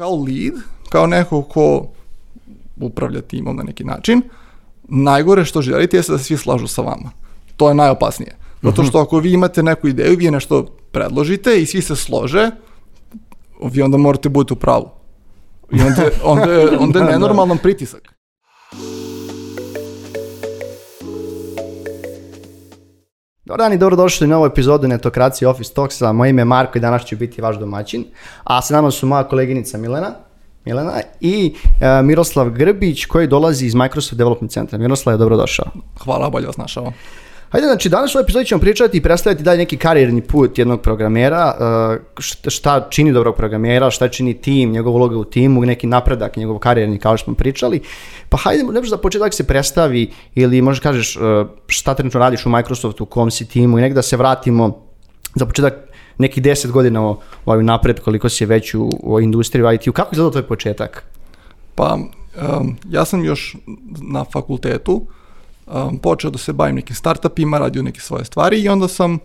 kao lead, kao neko ko upravlja timom na neki način, najgore što želite je da se svi slažu sa vama. To je najopasnije. Zato što ako vi imate neku ideju, vi nešto predložite i svi se slože, vi onda morate budete u pravu. I onda, onda, onda je nenormalan pritisak. Dobar dan i dobrodošli na novu epizodu Netokracije Office Talksa. Moje ime je Marko i danas ću biti vaš domaćin. A sa nama su moja koleginica Milena. Milena i uh, Miroslav Grbić koji dolazi iz Microsoft Development Centra. Miroslav je dobrodošao. Hvala, bolje vas našao. Hajde, znači danas u ovoj epizodi ćemo pričati i predstaviti dalje neki karijerni put jednog programera, uh, šta, čini dobrog programera, šta čini tim, njegova uloga u timu, neki napredak, njegov karijerni kao što smo pričali. Pa hajde, ne za početak se predstavi ili možeš kažeš uh, šta trenutno radiš u Microsoftu, u kom si timu i nek da se vratimo za početak neki 10 godina ovaj napred, koliko si već u, u industriji u IT-u. Kako izgleda tvoj početak? Pa, um, ja sam još na fakultetu, um, počeo da se bavim nekim startupima, radio neke svoje stvari i onda sam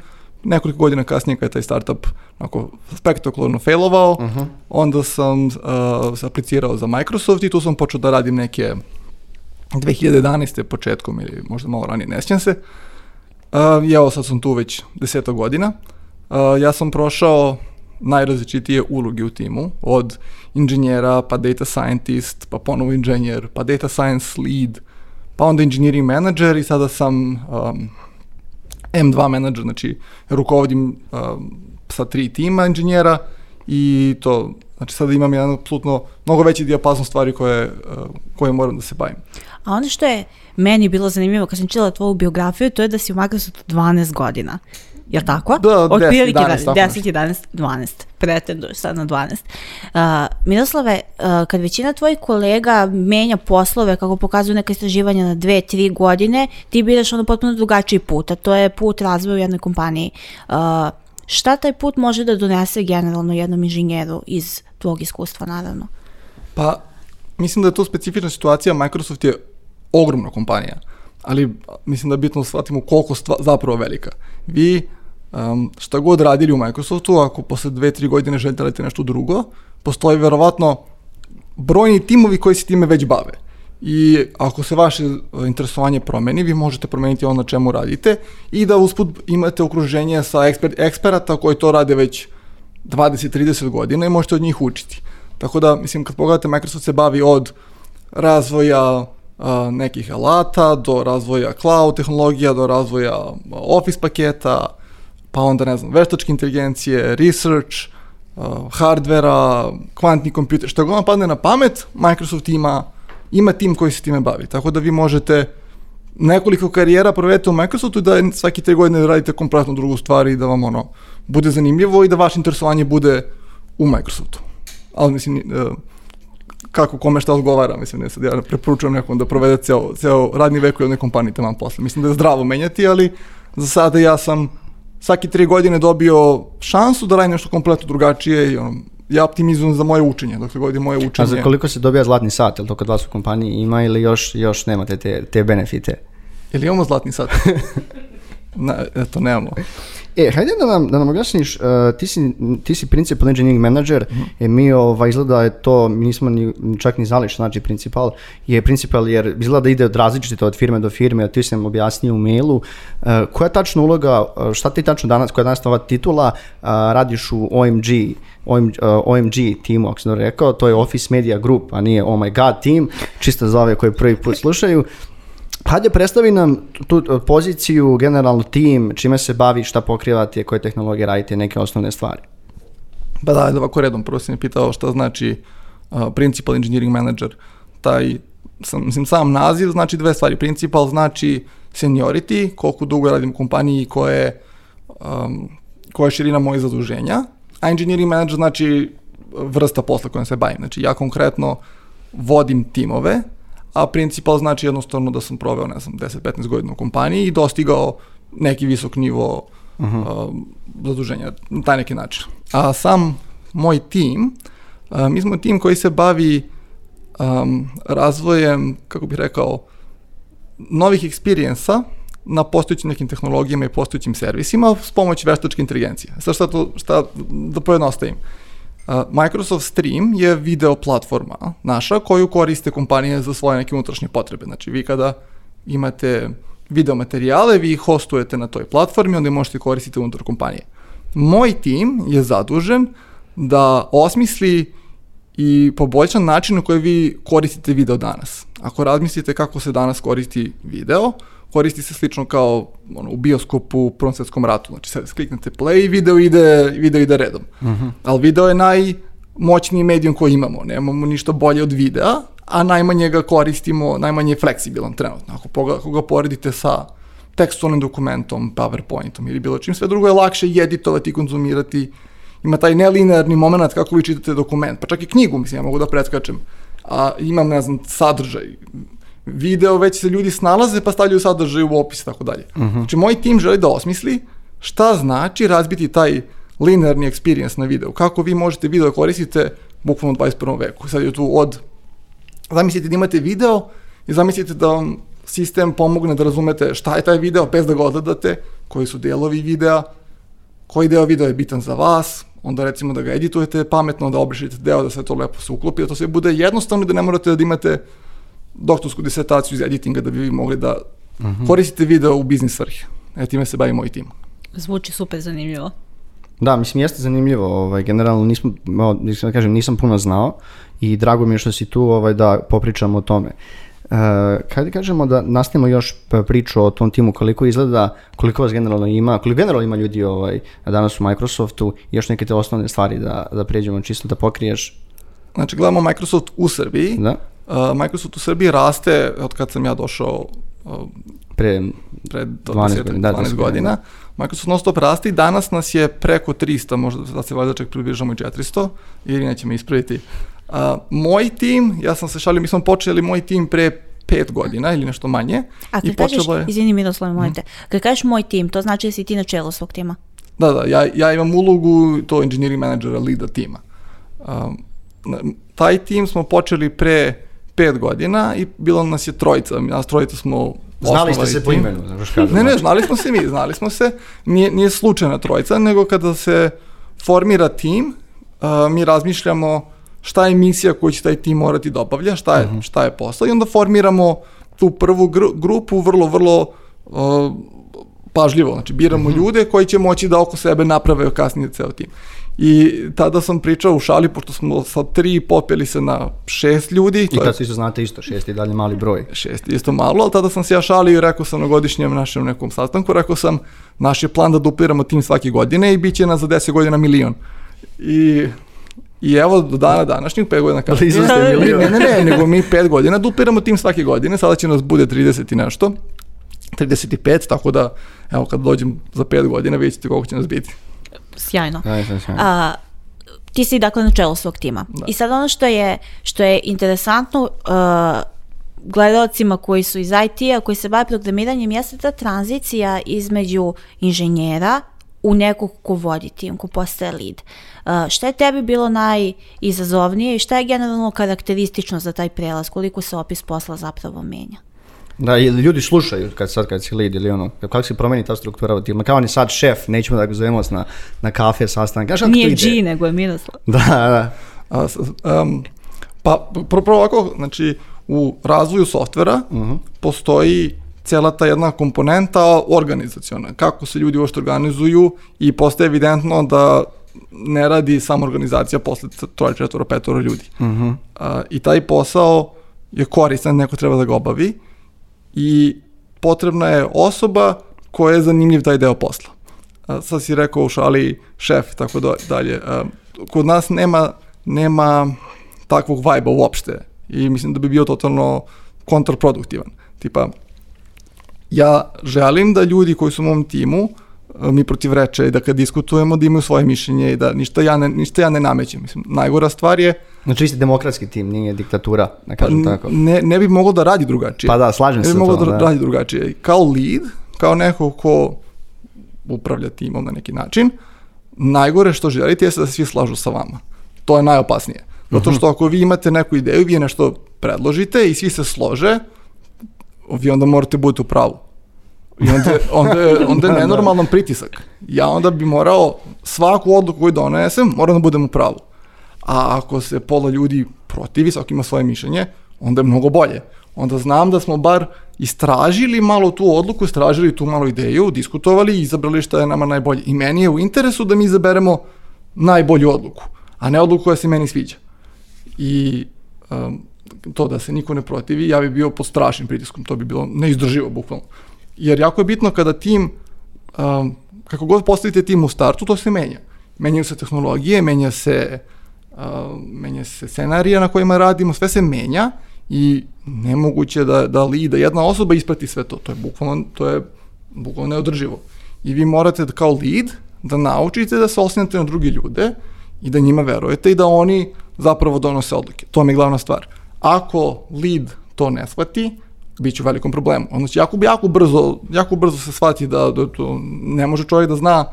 nekoliko godina kasnije kada je taj startup onako spektakularno failovao, uh -huh. onda sam uh, se aplicirao za Microsoft i tu sam počeo da radim neke 2011. početkom ili možda malo ranije, ne sjećam se. Uh, I evo sad sam tu već deseta godina. Uh, ja sam prošao najrazličitije uloge u timu, od inženjera, pa data scientist, pa ponovo inženjer, pa data science lead, pa onda engineering manager i sada sam um, M2 manager, znači rukovodim um, sa tri tima inženjera i to, znači sada imam jedan apsolutno mnogo veći dijapazon stvari koje, uh, koje moram da se bavim. A ono što je meni bilo zanimljivo kad sam čitala tvoju biografiju, to je da si u Microsoftu 12 godina. Jel tako? Da, 10, 11, 10, 11, 12. Pretenduješ sad na 12. Uh, Miroslave, uh, kad većina tvojih kolega menja poslove, kako pokazuju neka istraživanja na 2, 3 godine, ti biraš ono potpuno drugačiji put, a to je put razvoja u jednoj kompaniji. Uh, šta taj put može da donese generalno jednom inženjeru iz tvog iskustva, naravno? Pa, mislim da je to specifična situacija. Microsoft je ogromna kompanija, ali mislim da je bitno da shvatimo koliko stva, zapravo velika. Vi um, šta god radili u Microsoftu, ako posle dve, tri godine želite nešto drugo, postoji verovatno brojni timovi koji se time već bave. I ako se vaše interesovanje promeni, vi možete promeniti ono na čemu radite i da usput imate okruženje sa eksper, eksperata koji to rade već 20-30 godina i možete od njih učiti. Tako da, mislim, kad pogledate, Microsoft se bavi od razvoja a, nekih alata, do razvoja cloud tehnologija, do razvoja office paketa, pa onda, ne znam, veštačke inteligencije, research, uh, hardvera, kvantni kompjuter, što god vam padne na pamet, Microsoft ima, ima tim koji se time bavi. Tako da vi možete nekoliko karijera provedete u Microsoftu da svaki tri godine radite kompletno drugu stvar i da vam ono bude zanimljivo i da vaše interesovanje bude u Microsoftu. Ali mislim, uh, kako kome šta odgovara, mislim, ne sad ja preporučujem nekom da provede ceo, ceo radni vek u jednoj kompaniji tamo posle. Mislim da je zdravo menjati, ali za sada ja sam svaki tri godine dobio šansu da radim nešto kompletno drugačije i ono, ja optimizujem za moje učenje, dokle god je moje učenje. A za koliko se dobija zlatni sat, ili to kod vas u kompaniji ima ili još, još nemate te, te benefite? Ili imamo zlatni sat? Na, eto, nemamo. E, hajde da nam, da nam objasniš, uh, ti, si, ti si principal engineering manager, mm -hmm. e, mi ovaj, izgleda je to, mi nismo ni, čak ni znali što znači principal, je principal jer izgleda da ide od različite od firme do firme, a ti sam objasnio u mailu. Uh, koja je tačna uloga, šta ti tačno danas, koja je danas ova titula, uh, radiš u OMG, OMG, uh, OMG timu, ako sam rekao, to je Office Media Group, a nije Oh My God team, čisto za ove koji prvi put slušaju. Hajde predstavi nam tu poziciju, generalno tim, čime se bavi, šta pokrivate, koje tehnologije radite, neke osnovne stvari. Pa da, da ovako redom, prvo si mi pitao šta znači uh, Principal Engineering Manager. Taj, sam, mislim, sam naziv znači dve stvari. Principal znači seniority, koliko dugo radim u kompaniji, koje, um, koja je širina moje zaduženja, a Engineering Manager znači vrsta posla kojom se bavim. Znači ja konkretno vodim timove, a principal znači jednostavno da sam proveo, ne znam, 10-15 godina u kompaniji i dostigao neki visok nivo uh -huh. uh, zaduženja na taj neki način. A sam moj tim, uh, mi smo tim koji se bavi um, razvojem, kako bih rekao, novih eksperijensa na postojećim nekim tehnologijama i postojećim servisima s pomoć veštačke inteligencije. Sad šta, to, šta da pojednostavim. Uh, Microsoft Stream je video platforma naša koju koriste kompanije za svoje neke unutrašnje potrebe. Znači vi kada imate video materijale, vi ih hostujete na toj platformi, onda možete koristiti unutar kompanije. Moj tim je zadužen da osmisli i poboljša način na koji vi koristite video danas. Ako razmislite kako se danas koristi video, koristi se slično kao ono, u bioskopu u Prvom svetskom ratu. Znači, sad kliknete play i video ide, video ide redom. Uh -huh. Ali video je najmoćniji medijum koji imamo. Nemamo ništa bolje od videa, a najmanje ga koristimo, najmanje je fleksibilan trenutno. Ako, pogled, ako ga poredite sa tekstualnim dokumentom, PowerPointom ili bilo čim, sve drugo je lakše i editovati i konzumirati. Ima taj nelinearni moment kako vi čitate dokument, pa čak i knjigu, mislim, ja mogu da preskačem. A imam, ne znam, sadržaj, video, već se ljudi snalaze pa stavljaju sadržaj u opis i tako dalje. -huh. Znači, moj tim želi da osmisli šta znači razbiti taj linearni experience na videu. Kako vi možete video da koristite bukvalno u 21. veku. Sad je tu od zamislite da imate video i zamislite da vam sistem pomogne da razumete šta je taj video bez da ga odgledate, koji su delovi videa, koji deo videa je bitan za vas, onda recimo da ga editujete pametno, da obrišite deo, da sve to lepo se uklopi, da to sve bude jednostavno i da ne morate da imate doktorsku disertaciju iz editinga da bi vi mogli da uh mhm. -huh. koristite video u biznis svrhe. E, time se bavi moj tim. Zvuči super zanimljivo. Da, mislim, jeste zanimljivo, ovaj, generalno nisam, da kažem, nisam puno znao i drago mi je što si tu ovaj, da popričamo o tome. Uh, kada kažemo da nastavimo još priču o tom timu, koliko izgleda, koliko vas generalno ima, koliko generalno ima ljudi ovaj, danas u Microsoftu, još neke te osnovne stvari da, da pređemo čisto da pokriješ? Znači, gledamo Microsoft u Srbiji. Da. Uh, Microsoft u Srbiji raste od kad sam ja došao uh, pre, pre 12, godina, da, 12 godina. Microsoft non stop raste i danas nas je preko 300, možda da se valjda čak približamo i 400, ili neće me ispraviti. Uh, moj tim, ja sam se šalio, mi smo počeli moj tim pre pet godina ili nešto manje. A kad kažeš, je... izvini Miroslav, molim te, kad kažeš moj tim, to znači da si ti na čelu svog tima? Da, da, ja, ja imam ulogu to engineering menadžera, leada tima. Um, taj tim smo počeli pre pet godina i bilo nas je trojica, nas trojica smo Znali ste se po imenu, znaš kada. Ne, ne, znali smo se mi, znali smo se, nije, nije slučajna trojica, nego kada se formira tim, uh, mi razmišljamo šta je misija koju će taj tim morati da obavlja, šta je, uh mhm. -huh. šta je posao i onda formiramo tu prvu gr grupu vrlo, vrlo uh, pažljivo, znači biramo uh mhm. -huh. ljude koji će moći da oko sebe naprave kasnije ceo tim. I tada sam pričao u šali, pošto smo sa tri popeli se na šest ljudi. I tad svi su znate isto, šest je dalje mali broj. Šest je isto malo, ali tada sam se ja šalio i rekao sam na godišnjem našem nekom sastanku, rekao sam, naš je plan da dupliramo tim svake godine i bit će nas za deset godina milion. I I evo do dana današnjih, pet godina kasnije. ste milion. Ne, ne, ne, nego mi pet godina dupliramo tim svake godine, sada će nas bude 30 i nešto. 35, tako da, evo kad dođem za pet godina, vidjet ćete koliko će nas biti sjajno. Da, sjajno. A, ti si dakle na čelu svog tima. Da. I sad ono što je, što je interesantno uh, gledalcima koji su iz IT-a, koji se bave programiranjem, jeste ta tranzicija između inženjera u nekog ko vodi tim, ko postaje lead. Uh, šta je tebi bilo najizazovnije i šta je generalno karakteristično za taj prelaz, koliko se opis posla zapravo menja? Da, i ljudi slušaju kad sad kad si lead ili ono, kako se promeni ta struktura tima, kao on je sad šef, nećemo da ga zovemo na, na kafe, sastanak. Kaži, Nije G, nego je Miroslav. Da, da. A, um, pa, prvo ovako, znači, u razvoju softvera uh mhm. -huh. postoji cela ta jedna komponenta organizaciona, kako se ljudi uopšte organizuju i postaje evidentno da ne radi samo organizacija posle troje, četvora, petora ljudi. Uh mhm. -huh. A, I taj posao je koristan, neko treba da ga obavi i potrebna je osoba koja je zanimljiv taj deo posla. Sad si rekao u šali šef, tako da, dalje. Kod nas nema, nema takvog vajba uopšte i mislim da bi bio totalno kontraproduktivan. Tipa, ja želim da ljudi koji su u mom timu mi protivreče i da kad diskutujemo da imaju svoje mišljenje i da ništa ja ne, ništa ja ne namećem. Mislim, najgora stvar je... Znači vi ste demokratski tim, nije diktatura, da kažem pa, tako. Ne, ne bi moglo da radi drugačije. Pa da, slažem se Ne bi moglo da, da radi drugačije. Kao lead, kao neko ko upravlja timom na neki način, najgore što želite je da se svi slažu sa vama. To je najopasnije. Zato mhm. što ako vi imate neku ideju, vi nešto predložite i svi se slože, vi onda morate budete u pravu. I onda, onda, je, onda je da, da. nenormalan pritisak. Ja onda bi morao svaku odluku koju donesem, moram da budem u pravu. A ako se pola ljudi protivi, svaki ima svoje mišljenje, onda je mnogo bolje. Onda znam da smo bar istražili malo tu odluku, istražili tu malo ideju, diskutovali i izabrali šta je nama najbolje. I meni je u interesu da mi izaberemo najbolju odluku, a ne odluku koja se meni sviđa. I um, to da se niko ne protivi, ja bi bio pod strašnim pritiskom, to bi bilo neizdrživo bukvalno. Jer jako je bitno kada tim, um, kako god postavite tim u startu, to se menja. Menjaju se tehnologije, menja se, uh, menja se scenarija na kojima radimo, sve se menja i nemoguće da, da li da jedna osoba isprati sve to. To je bukvalno, to je bukvalno neodrživo. I vi morate da kao lead da naučite da se osnete na drugi ljude i da njima verujete i da oni zapravo donose odluke. To mi je glavna stvar. Ako lead to ne shvati, bit će u velikom problemu. Ono će jako, jako, brzo, jako brzo se shvati da, da to ne može čovjek da zna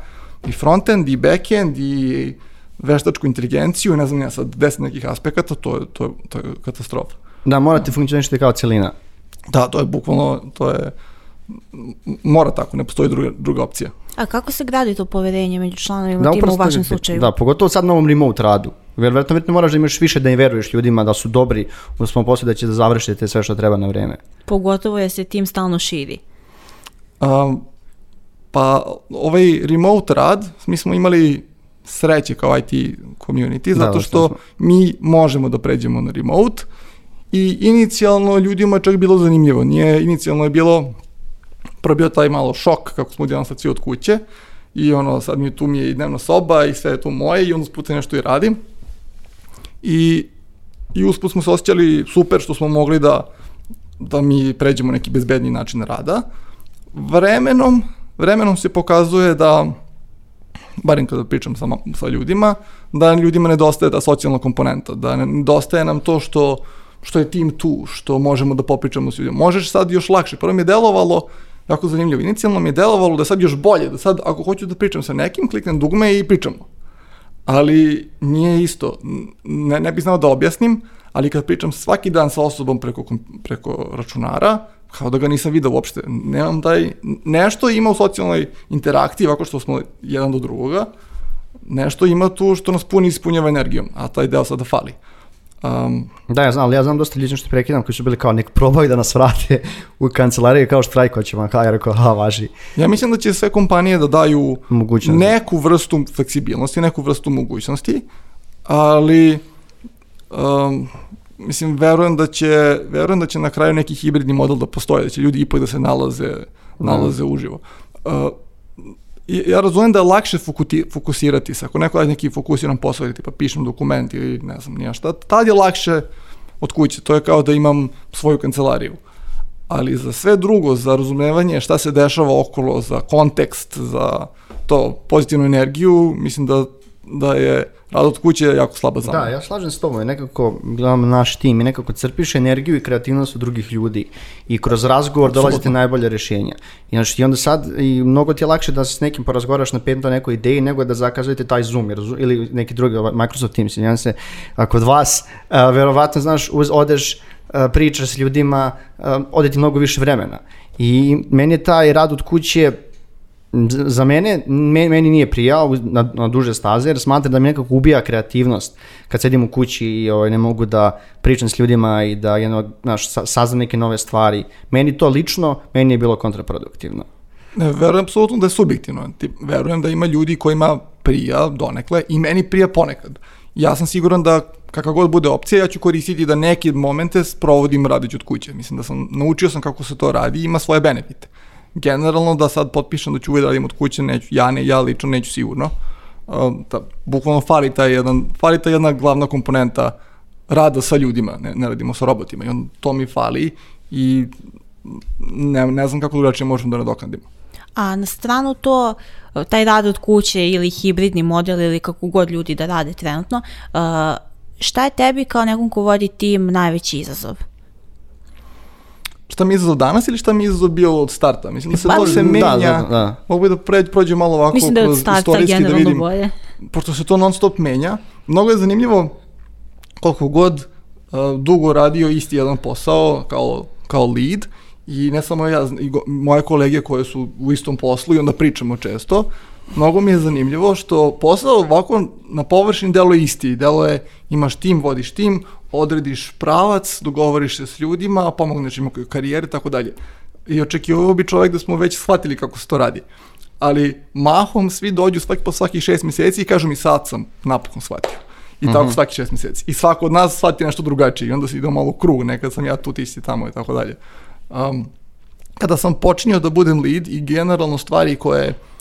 i frontend, i backend, i veštačku inteligenciju, ne znam ja sad, deset nekih aspekata, to je, to je, to je katastrofa. Da, morate funkcionišiti kao celina. Da, to je bukvalno, to je, mora tako, ne postoji druga, druga opcija. A kako se gradi to poverenje među članovima da, tima u vašem slučaju? Da, pogotovo sad na ovom remote radu. Vjerovatno moraš da imaš više da im veruješ ljudima da su dobri u svom poslu da će da završite sve što treba na vreme. Pogotovo je se tim stalno širi. Um, pa ovaj remote rad, mi smo imali sreće kao IT community, zato da, što mi možemo da pređemo na remote i inicijalno ljudima je čak bilo zanimljivo. Nije, inicijalno je bilo prvo bio taj malo šok kako smo odjednom sad svi od kuće i ono sad mi tu mi je i dnevna soba i sve je tu moje i onda usput nešto i radim. I, i usput smo se osjećali super što smo mogli da, da mi pređemo neki bezbedni način rada. Vremenom, vremenom se pokazuje da barem kada pričam sa, sa ljudima, da ljudima nedostaje ta socijalna komponenta, da nedostaje nam to što, što je tim tu, što možemo da popričamo s ljudima. Možeš sad još lakše. Prvo mi je delovalo jako zanimljivo. Inicijalno mi je delovalo da sad još bolje, da sad ako hoću da pričam sa nekim, kliknem dugme i pričamo. Ali nije isto. Ne, ne bih znao da objasnim, ali kad pričam svaki dan sa osobom preko, preko računara, kao da ga nisam vidio uopšte. Nemam taj, nešto ima u socijalnoj interakciji, ovako što smo jedan do drugoga, nešto ima tu što nas puni ispunjava energijom, a taj deo sada fali. Um, da, ja znam, ali ja znam dosta ljudi što prekidam koji su bili kao nek probaju da nas vrate u kancelariju kao štrajko ćemo, kao ja rekao, ha, važi. Ja mislim da će sve kompanije da daju neku vrstu fleksibilnosti, neku vrstu mogućnosti, ali um, mislim, verujem da će, verujem da će na kraju neki hibridni model da postoje, da će ljudi ipak da se nalaze, nalaze mm. uživo. Uh, ja razumem da je lakše fokuti, fokusirati se, ako neko radi neki fokusiran posao ili tipa pišem dokument ili ne znam nija šta, tad je lakše od kuće, to je kao da imam svoju kancelariju. Ali za sve drugo, za razumevanje šta se dešava okolo, za kontekst, za to pozitivnu energiju, mislim da, da je rad od kuće jako slaba zamena. Da, ja slažem s tobom, nekako gledam naš tim i nekako crpiš energiju i kreativnost od drugih ljudi i kroz razgovor Absolutno. dolazite najbolje rješenja. I, znači, I onda sad, i mnogo ti je lakše da se s nekim porazgovaraš na pet nekoj ideji nego da zakazujete taj Zoom ili neki drugi ovaj, Microsoft Teams. I se, a kod vas, a, verovatno, znaš, uz, odeš, a, pričaš s ljudima, a, ode ti mnogo više vremena. I meni je taj rad od kuće za mene, meni nije prijao na, na duže staze jer smatram da mi nekako ubija kreativnost kad sedim u kući i ovaj, ne mogu da pričam s ljudima i da jedno, znaš, saznam neke nove stvari. Meni to lično, meni je bilo kontraproduktivno. Ne, verujem apsolutno da je subjektivno. Verujem da ima ljudi kojima prija donekle i meni prija ponekad. Ja sam siguran da kakva god bude opcija, ja ću koristiti da neke momente provodim radići od kuće. Mislim da sam, naučio sam kako se to radi i ima svoje benefite generalno da sad potpišem da ću uvijek da radim od kuće, neću, ja, ne, ja lično neću sigurno. Uh, da, bukvalno fali ta, jedan, fali ta jedna glavna komponenta rada sa ljudima, ne, ne radimo sa robotima i on, to mi fali i ne, ne znam kako drugačije možemo da nadoknadimo. A na stranu to, taj rad od kuće ili hibridni model ili kako god ljudi da rade trenutno, uh, šta je tebi kao nekom ko vodi tim najveći izazov? Šta mi je izazov danas ili šta mi je izazov bio od starta. Mislim da se pa, to se menja. Da, da, da. Mogu da pređe, prođe malo ovako Mislim da je od starta generalno da vidim, bolje. Pošto se to non stop menja, mnogo je zanimljivo koliko god uh, dugo radio isti jedan posao kao, kao lead i ne samo ja, i go, moje kolege koje su u istom poslu i onda pričamo često, mnogo mi je zanimljivo što posao ovako na površini delo je isti. Delo je, imaš tim, vodiš tim, odrediš pravac, dogovoriš se s ljudima, pomogneš im u karijeri, tako dalje. I očekivao bi čovek da smo već shvatili kako se to radi. Ali mahom svi dođu svaki, po svakih šest meseci i kažu mi sad sam napokon shvatio. I tako Mhm. svaki šest meseci. I svako od nas shvati nešto drugačije. I onda se ide malo krug. Nekad sam ja tu, ti si tamo i tako dalje. Um, kada sam počinio da budem lead i generalno stvari koje uh,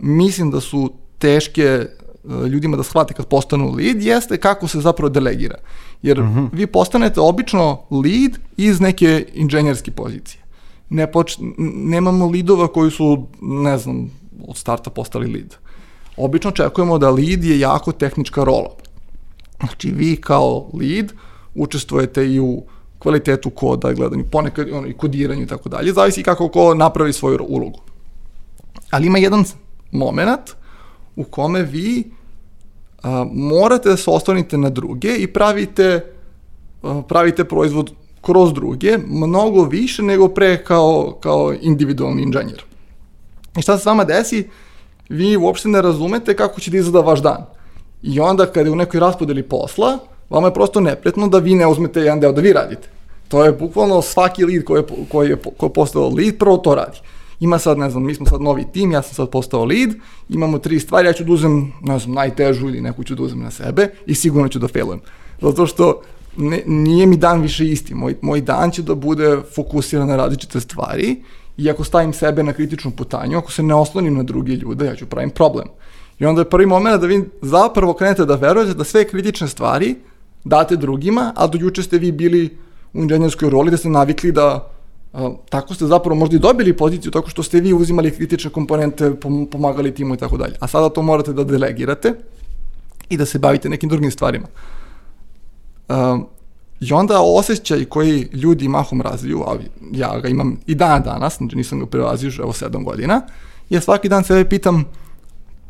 mislim da su teške uh, ljudima da shvate kad postanu lead, jeste kako se zapravo delegira. Jer vi postanete obično lead iz neke inženjerske pozicije. Ne poč, nemamo lidova koji su, ne znam, od starta postali lead. Obično očekujemo da lead je jako tehnička rola. Znači, vi kao lead učestvujete i u kvalitetu koda, gledanju, ponekad ono, i kodiranju i tako dalje, zavisi kako ko napravi svoju ulogu. Ali ima jedan moment u kome vi a, morate da se oslonite na druge i pravite, a, pravite proizvod kroz druge mnogo više nego pre kao, kao individualni inženjer. I šta se s vama desi? Vi uopšte ne razumete kako će da izgleda vaš dan. I onda kada je u nekoj raspodeli posla, vama je prosto nepretno da vi ne uzmete jedan deo da vi radite. To je bukvalno svaki lead koji je, koji je, koji je postao lead, prvo to radi. Ima sad, ne znam, mi smo sad novi tim, ja sam sad postao lead, imamo tri stvari, ja ću da uzem, ne znam, najtežu ili neku ću da uzem na sebe i sigurno ću da failujem. Zato što ne, nije mi dan više isti. Moj, moj dan će da bude fokusiran na različite stvari i ako stavim sebe na kritičnu putanju, ako se ne oslonim na druge ljude, ja ću pravim problem. I onda je prvi moment da vi zapravo krenete da verujete da sve kritične stvari date drugima, a do juče ste vi bili u inženjerskoj roli da ste navikli da tako ste zapravo možda i dobili poziciju tako što ste vi uzimali kritične komponente, pom pomagali timu i tako dalje. A sada to morate da delegirate i da se bavite nekim drugim stvarima. Um, I onda osjećaj koji ljudi mahom razviju, a ja ga imam i dan danas, znači nisam ga prelazio evo sedam godina, ja svaki dan sebe pitam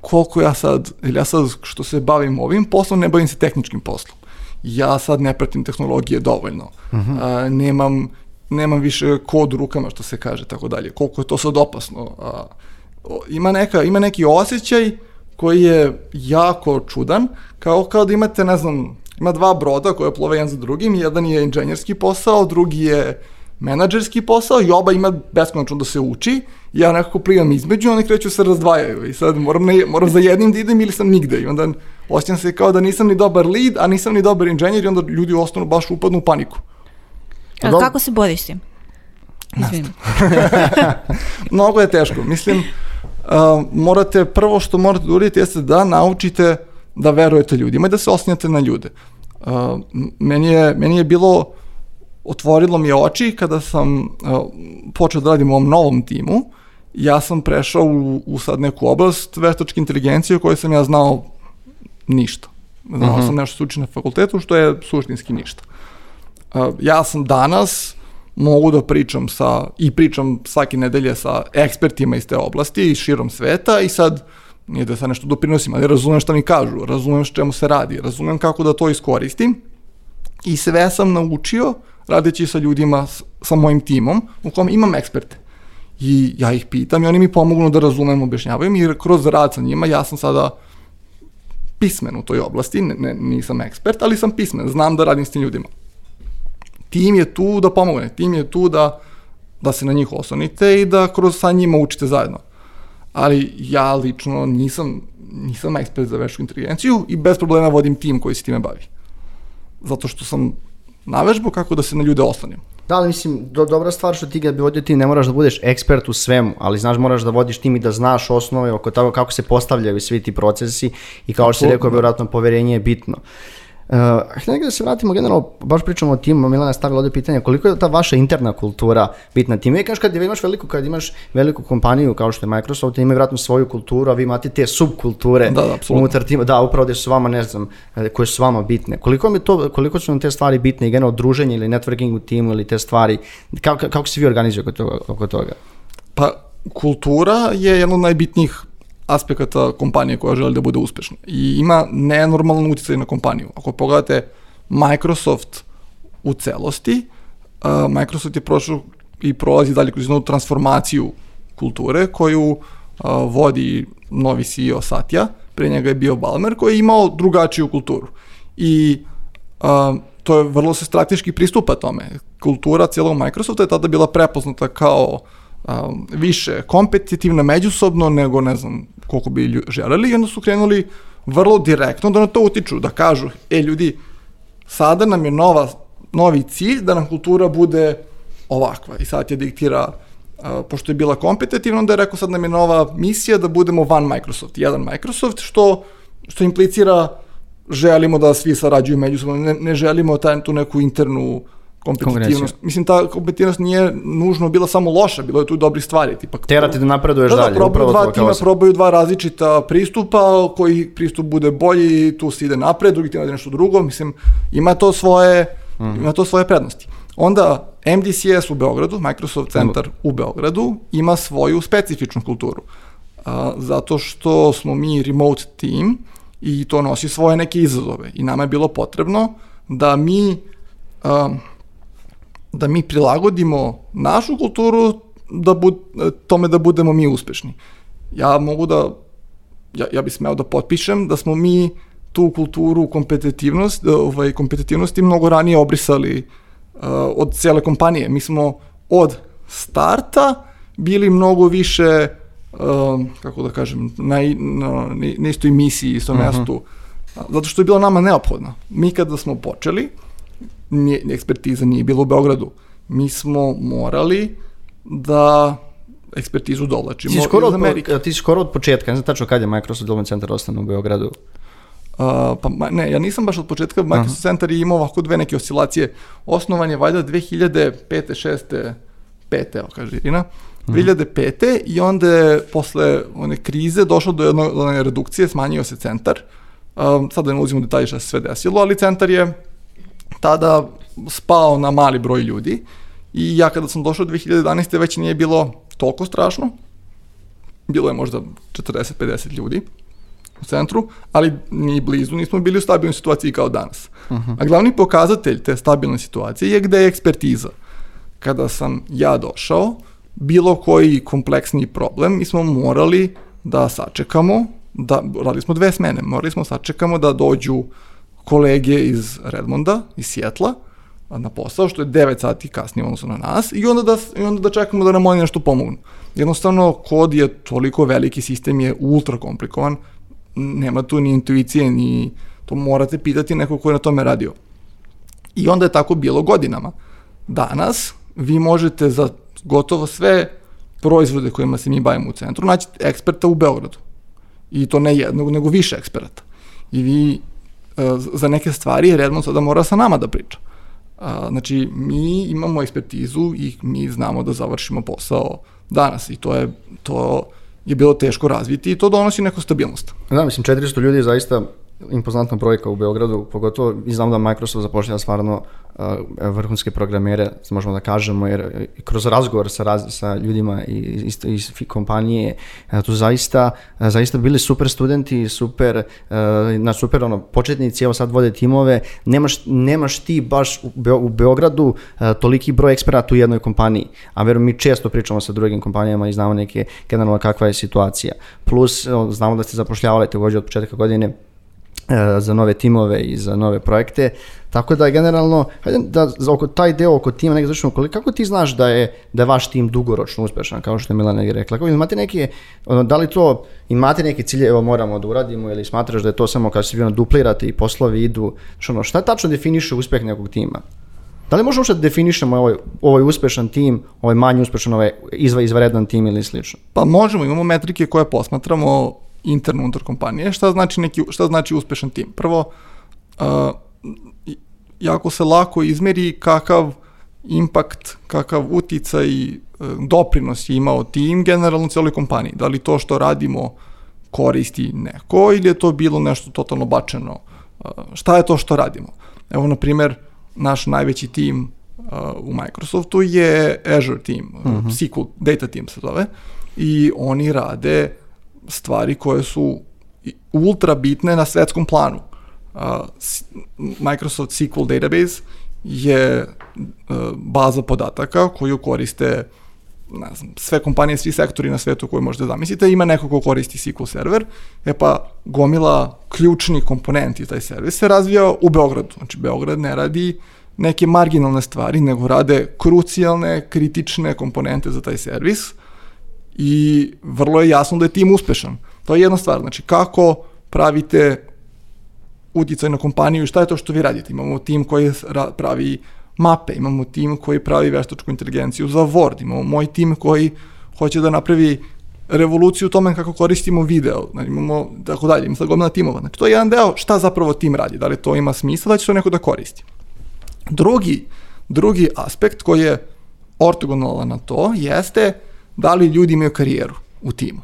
koliko ja sad, ili ja sad što se bavim ovim poslom, ne bavim se tehničkim poslom. Ja sad ne pratim tehnologije dovoljno. Uh -huh. a, nemam, nemam više kod u rukama, što se kaže, tako dalje. Koliko je to sad opasno. A, o, ima, neka, ima neki osjećaj koji je jako čudan, kao kao da imate, ne znam, ima dva broda koje plove jedan za drugim, jedan je inženjerski posao, drugi je menadžerski posao i oba ima beskonačno da se uči ja nekako plivam između, oni kreću se razdvajaju i sad moram, ne, moram za jednim da idem ili sam nigde i onda osjećam se kao da nisam ni dobar lead, a nisam ni dobar inženjer i onda ljudi u osnovu baš upadnu u paniku. A Dobro. kako se boriš s tim? Izvini. Mnogo je teško. Mislim, uh, morate, prvo što morate da uradite jeste da naučite da verujete ljudima i da se oslanjate na ljude. Uh, meni, je, meni je bilo, otvorilo mi je oči kada sam uh, počeo da radim u ovom novom timu. Ja sam prešao u, u sad neku oblast veštačke inteligencije o kojoj sam ja znao ništa. Znao Mhm. sam nešto što uči na fakultetu, što je suštinski ništa. Ja sam danas mogu da pričam sa, i pričam svake nedelje sa ekspertima iz te oblasti i širom sveta i sad, nije da sad nešto doprinosim, ali razumem šta mi kažu, razumem čemu se radi, razumem kako da to iskoristim i sve sam naučio radeći sa ljudima, sa mojim timom, u kom imam eksperte. I ja ih pitam i oni mi pomognu da razumem, objašnjavaju mi, kroz rad sa njima ja sam sada pismen u toj oblasti, ne, ne, nisam ekspert, ali sam pismen, znam da radim s tim ljudima. Tim je tu da pomogne, tim je tu da, da se na njih oslonite i da kroz sa njima učite zajedno. Ali ja lično nisam, nisam ekspert za veštačku inteligenciju i bez problema vodim tim koji se time bavi. Zato što sam navežbu kako da se na ljude oslonim. Da, ali mislim, do, dobra stvar što ti kad bi vodio tim, ne moraš da budeš ekspert u svemu, ali znaš, moraš da vodiš tim i da znaš osnove oko toga kako se postavljaju svi ti procesi i kao što si rekao, vjerojatno poverenje je bitno. Uh, htio da se vratimo generalno, baš pričamo o timu, Milana je stavila ovdje pitanje, koliko je ta vaša interna kultura bitna tim? I kažeš kad imaš veliku, kad imaš veliku kompaniju kao što je Microsoft, ima vjerojatno svoju kulturu, a vi imate te subkulture Da, da, unutar tima, da, upravo gdje su vama, ne znam, e, koje su vama bitne. Koliko, vam je to, koliko su vam te stvari bitne i generalno druženje ili networking u timu ili te stvari, kako, kako se vi organizuju oko toga? Oko toga? Pa, kultura je jedan od najbitnijih aspekata kompanije koja želi da bude uspešna. I ima nenormalan utjecaj na kompaniju. Ako pogledate Microsoft u celosti, uh, Microsoft je prošao i prolazi dalje kroz jednu transformaciju kulture koju a, vodi novi CEO Satya, pre njega je bio Balmer koji je imao drugačiju kulturu. I a, to je vrlo se strateški pristupa tome. Kultura cijelog Microsofta je tada bila prepoznata kao a, više kompetitivna međusobno nego ne znam koliko bi želeli i onda su krenuli vrlo direktno da na to utiču, da kažu, e ljudi, sada nam je nova, novi cilj da nam kultura bude ovakva. I sad je diktira a, pošto je bila kompetitivna, onda je rekao sad nam je nova misija da budemo van Microsoft, jedan Microsoft, što, što implicira želimo da svi sarađuju međusobno, ne, ne želimo taj, tu neku internu kompetitivnost. Mislim, ta kompetitivnost nije nužno bila samo loša, bilo je tu i dobri stvari. Tipa, Terati da napreduješ da, dalje. Da, probaju dva to, tima, sam. probaju dva različita pristupa, koji pristup bude bolji, tu se ide napred, drugi tim radi nešto drugo, mislim, ima to svoje, mm. -hmm. ima to svoje prednosti. Onda MDCS u Beogradu, Microsoft Center u Beogradu, ima svoju specifičnu kulturu. A, zato što smo mi remote team i to nosi svoje neke izazove. I nama je bilo potrebno da mi a, da mi prilagodimo našu kulturu da bud, tome da budemo mi uspešni. Ja mogu da, ja, ja bih smeo da potpišem da smo mi tu kulturu kompetitivnost, ovaj, kompetitivnosti mnogo ranije obrisali uh, od cijele kompanije. Mi smo od starta bili mnogo više, uh, kako da kažem, na, na, na istoj misiji, istom uh -huh. mestu, zato što je bilo nama neophodno. Mi kada smo počeli, nije, ekspertiza nije bila u Beogradu. Mi smo morali da ekspertizu dolačimo Ti skoro iz od, Amerike. ti si skoro od početka, ne znam tačno kad je Microsoft Development Center ostane u Beogradu. Uh, pa ne, ja nisam baš od početka, Microsoft Aha. Center je imao ovako dve neke oscilacije. Osnovan je valjda 2005. 6. 5. evo kaže Irina. 2005. i onda je posle one krize došlo do jedne redukcije, smanjio se centar. Um, sad da ne ulazimo u detalje šta se sve desilo, ali centar je tada spao na mali broj ljudi i ja kada sam došao 2011. već nije bilo toliko strašno. Bilo je možda 40-50 ljudi u centru, ali ni blizu nismo bili u stabilnoj situaciji kao danas. Uh -huh. A glavni pokazatelj te stabilne situacije je gde je ekspertiza. Kada sam ja došao, bilo koji kompleksni problem, mi smo morali da sačekamo, da, radili smo dve smene, morali smo sačekamo da dođu kolege iz Redmonda, iz Sjetla, na posao, što je 9 sati kasnije odnosno na nas, i onda, da, i onda da čekamo da nam oni nešto pomognu. Jednostavno, kod je toliko veliki, sistem je ultra komplikovan, nema tu ni intuicije, ni to morate pitati neko ko je na tome radio. I onda je tako bilo godinama. Danas vi možete za gotovo sve proizvode kojima se mi bavimo u centru naći eksperta u Beogradu. I to ne jednog, nego više eksperata. I vi za neke stvari Redmond sada mora sa nama da priča. Znači, mi imamo ekspertizu i mi znamo da završimo posao danas i to je, to je bilo teško razviti i to donosi neku stabilnost. Da, mislim, 400 ljudi je zaista impozantna brojka u Beogradu, pogotovo i znamo da Microsoft zapošljava stvarno uh, vrhunske programere, možemo da kažemo, jer kroz razgovor sa, raz, sa ljudima iz, iz, iz kompanije, uh, tu zaista, uh, zaista bili super studenti, super, uh, na super ono, početnici, evo sad vode timove, nemaš, nemaš ti baš u, u Beogradu uh, toliki broj eksperata u jednoj kompaniji, a verujem mi često pričamo sa drugim kompanijama i znamo neke generalno kakva je situacija. Plus, uh, znamo da ste zapošljavali takođe od početka godine za nove timove i za nove projekte. Tako da generalno, hajde da za oko taj deo oko tima nekako završimo, koliko, kako ti znaš da je, da je vaš tim dugoročno uspešan, kao što je Milana je rekla? Kako, imate neke, da li to, imate neke cilje, evo moramo da uradimo ili smatraš da je to samo kad se vi ono duplirate i poslovi idu, što ono, šta tačno definiše uspeh nekog tima? Da li možemo što da definišemo ovaj, ovaj uspešan tim, ovaj manji uspešan, ovaj izva, izvaredan tim ili slično? Pa možemo, imamo metrike koje posmatramo interno unutar kompanije. Šta znači, neki, šta znači uspešan tim? Prvo, uh, jako se lako izmeri kakav impakt, kakav uticaj uh, doprinos je imao tim generalno u cijeloj kompaniji. Da li to što radimo koristi neko ili je to bilo nešto totalno bačeno? Uh, šta je to što radimo? Evo, na primjer, naš najveći tim uh, u Microsoftu je Azure team, uh -huh. SQL data team se zove, i oni rade stvari koje su ultra bitne na svetskom planu. Uh, Microsoft SQL Database je uh, baza podataka koju koriste ne znam, sve kompanije, svi sektori na svetu koje možete zamislite, ima neko ko koristi SQL server, e pa gomila ključnih komponenti taj servis se razvija u Beogradu. Znači, Beograd ne radi neke marginalne stvari, nego rade krucijalne, kritične komponente za taj servis i vrlo je jasno da je tim uspešan. To je jedna stvar, znači kako pravite uticaj na kompaniju i šta je to što vi radite. Imamo tim koji pravi mape, imamo tim koji pravi veštačku inteligenciju za Word, imamo moj tim koji hoće da napravi revoluciju u tome kako koristimo video, znači imamo tako dalje, imamo sad timova. Znači to je jedan deo šta zapravo tim radi, da li to ima smisla da će to neko da koristi. Drugi, drugi aspekt koji je ortogonalan na to jeste da li ljudi imaju karijeru u timu.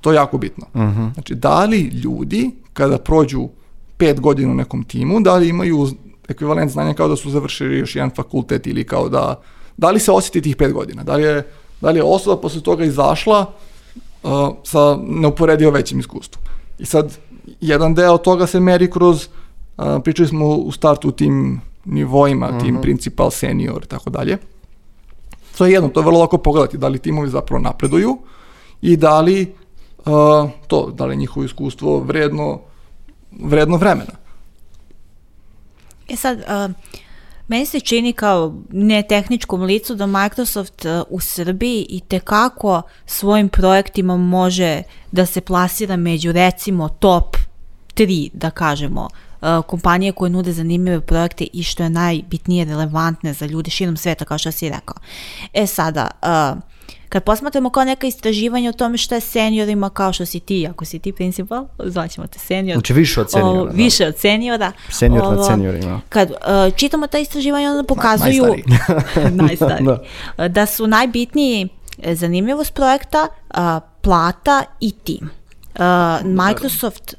To je jako bitno. Uh mhm. -huh. Znači, da li ljudi kada prođu pet godina u nekom timu, da li imaju ekvivalent znanja kao da su završili još jedan fakultet ili kao da, da li se osjeti tih pet godina, da li je, da li je osoba posle toga izašla uh, sa neuporedivo većim iskustvom. I sad, jedan deo toga se meri kroz, uh, pričali smo u startu tim nivoima, uh -huh. tim mhm. principal, senior i tako dalje. To je jedno, to je vrlo lako pogledati, da li timovi zapravo napreduju i da li uh, to, da li njihovo iskustvo vredno, vredno vremena. E sad, uh, meni se čini kao netehničkom licu da Microsoft uh, u Srbiji i tekako svojim projektima može da se plasira među recimo top 3, da kažemo, kompanije koje nude zanimljive projekte i što je najbitnije relevantne za ljude širom sveta, kao što si rekao. E sada, uh, Kad posmatramo kao neka istraživanja o tome šta je seniorima, kao što si ti, ako si ti principal, zvaćemo te senior. Znači više od seniora. O, da. više od seniora. Senior nad seniorima. Kad uh, čitamo ta istraživanja, onda pokazuju... najstariji. najstariji. da. da su najbitniji zanimljivost projekta, uh, plata i tim. Uh, Microsoft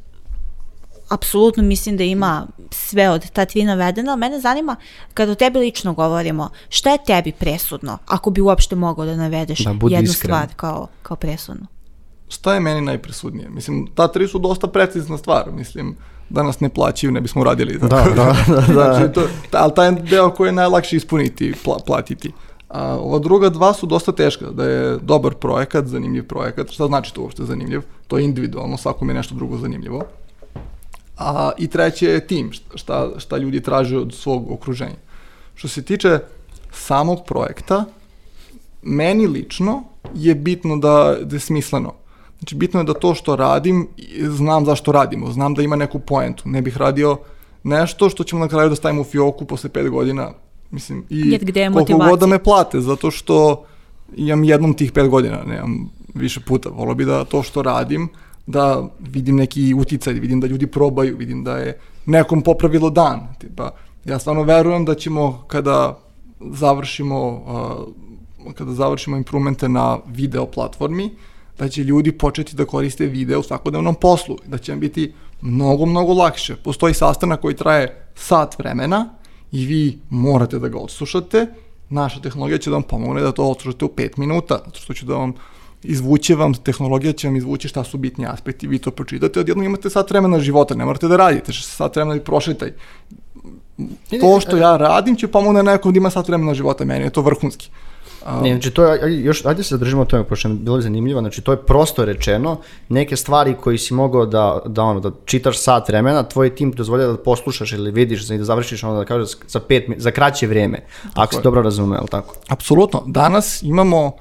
apsolutno mislim da ima sve od ta tri navedena, ali mene zanima kada o tebi lično govorimo, šta je tebi presudno, ako bi uopšte mogao da navedeš da, jednu iskren. stvar kao, kao presudnu? Šta je meni najpresudnije? Mislim, ta tri su dosta precizna stvar, mislim, da nas ne plaćaju, ne bismo uradili. Da, da, da. da. znači, to, ali taj deo koji je najlakše ispuniti, pla, platiti. A ova druga dva su dosta teška, da je dobar projekat, zanimljiv projekat. Šta znači to uopšte zanimljiv? To je individualno, svakom je nešto drugo zanimljivo a i treće je tim, šta, šta ljudi traže od svog okruženja. Što se tiče samog projekta, meni lično je bitno da, da je smisleno. Znači, bitno je da to što radim, znam zašto radimo, znam da ima neku poentu. Ne bih radio nešto što ćemo na kraju da stavimo u fioku posle pet godina, mislim, i koliko god da me plate, zato što imam jednom tih pet godina, nemam više puta. Volio bi da to što radim, da vidim neki uticaj, vidim da ljudi probaju, vidim da je nekom popravilo dan. Tipa, ja stvarno verujem da ćemo kada završimo uh, kada završimo improvemente na video platformi, da će ljudi početi da koriste video u svakodnevnom poslu, da će vam biti mnogo, mnogo lakše. Postoji sastanak koji traje sat vremena i vi morate da ga odslušate, naša tehnologija će da vam pomogne da to odslušate u 5 minuta, zato što će da vam izvuće vam, tehnologija će vam izvući šta su bitni aspekti, vi to pročitate, odjedno imate sat vremena života, ne morate da radite, sat vremena i prošetaj. To što ja radim će pomogne nekom da ima sat vremena života, meni je to vrhunski. Um, ne, znači to je, još, ajde se zadržimo o tome, pošto je bilo zanimljivo, znači to je prosto rečeno, neke stvari koji si mogao da, da, ono, da čitaš sat vremena, tvoj tim dozvolja da poslušaš ili vidiš i da završiš ono da kažeš za, pet, za kraće vreme, ako si dobro razume, je tako? Apsolutno, danas imamo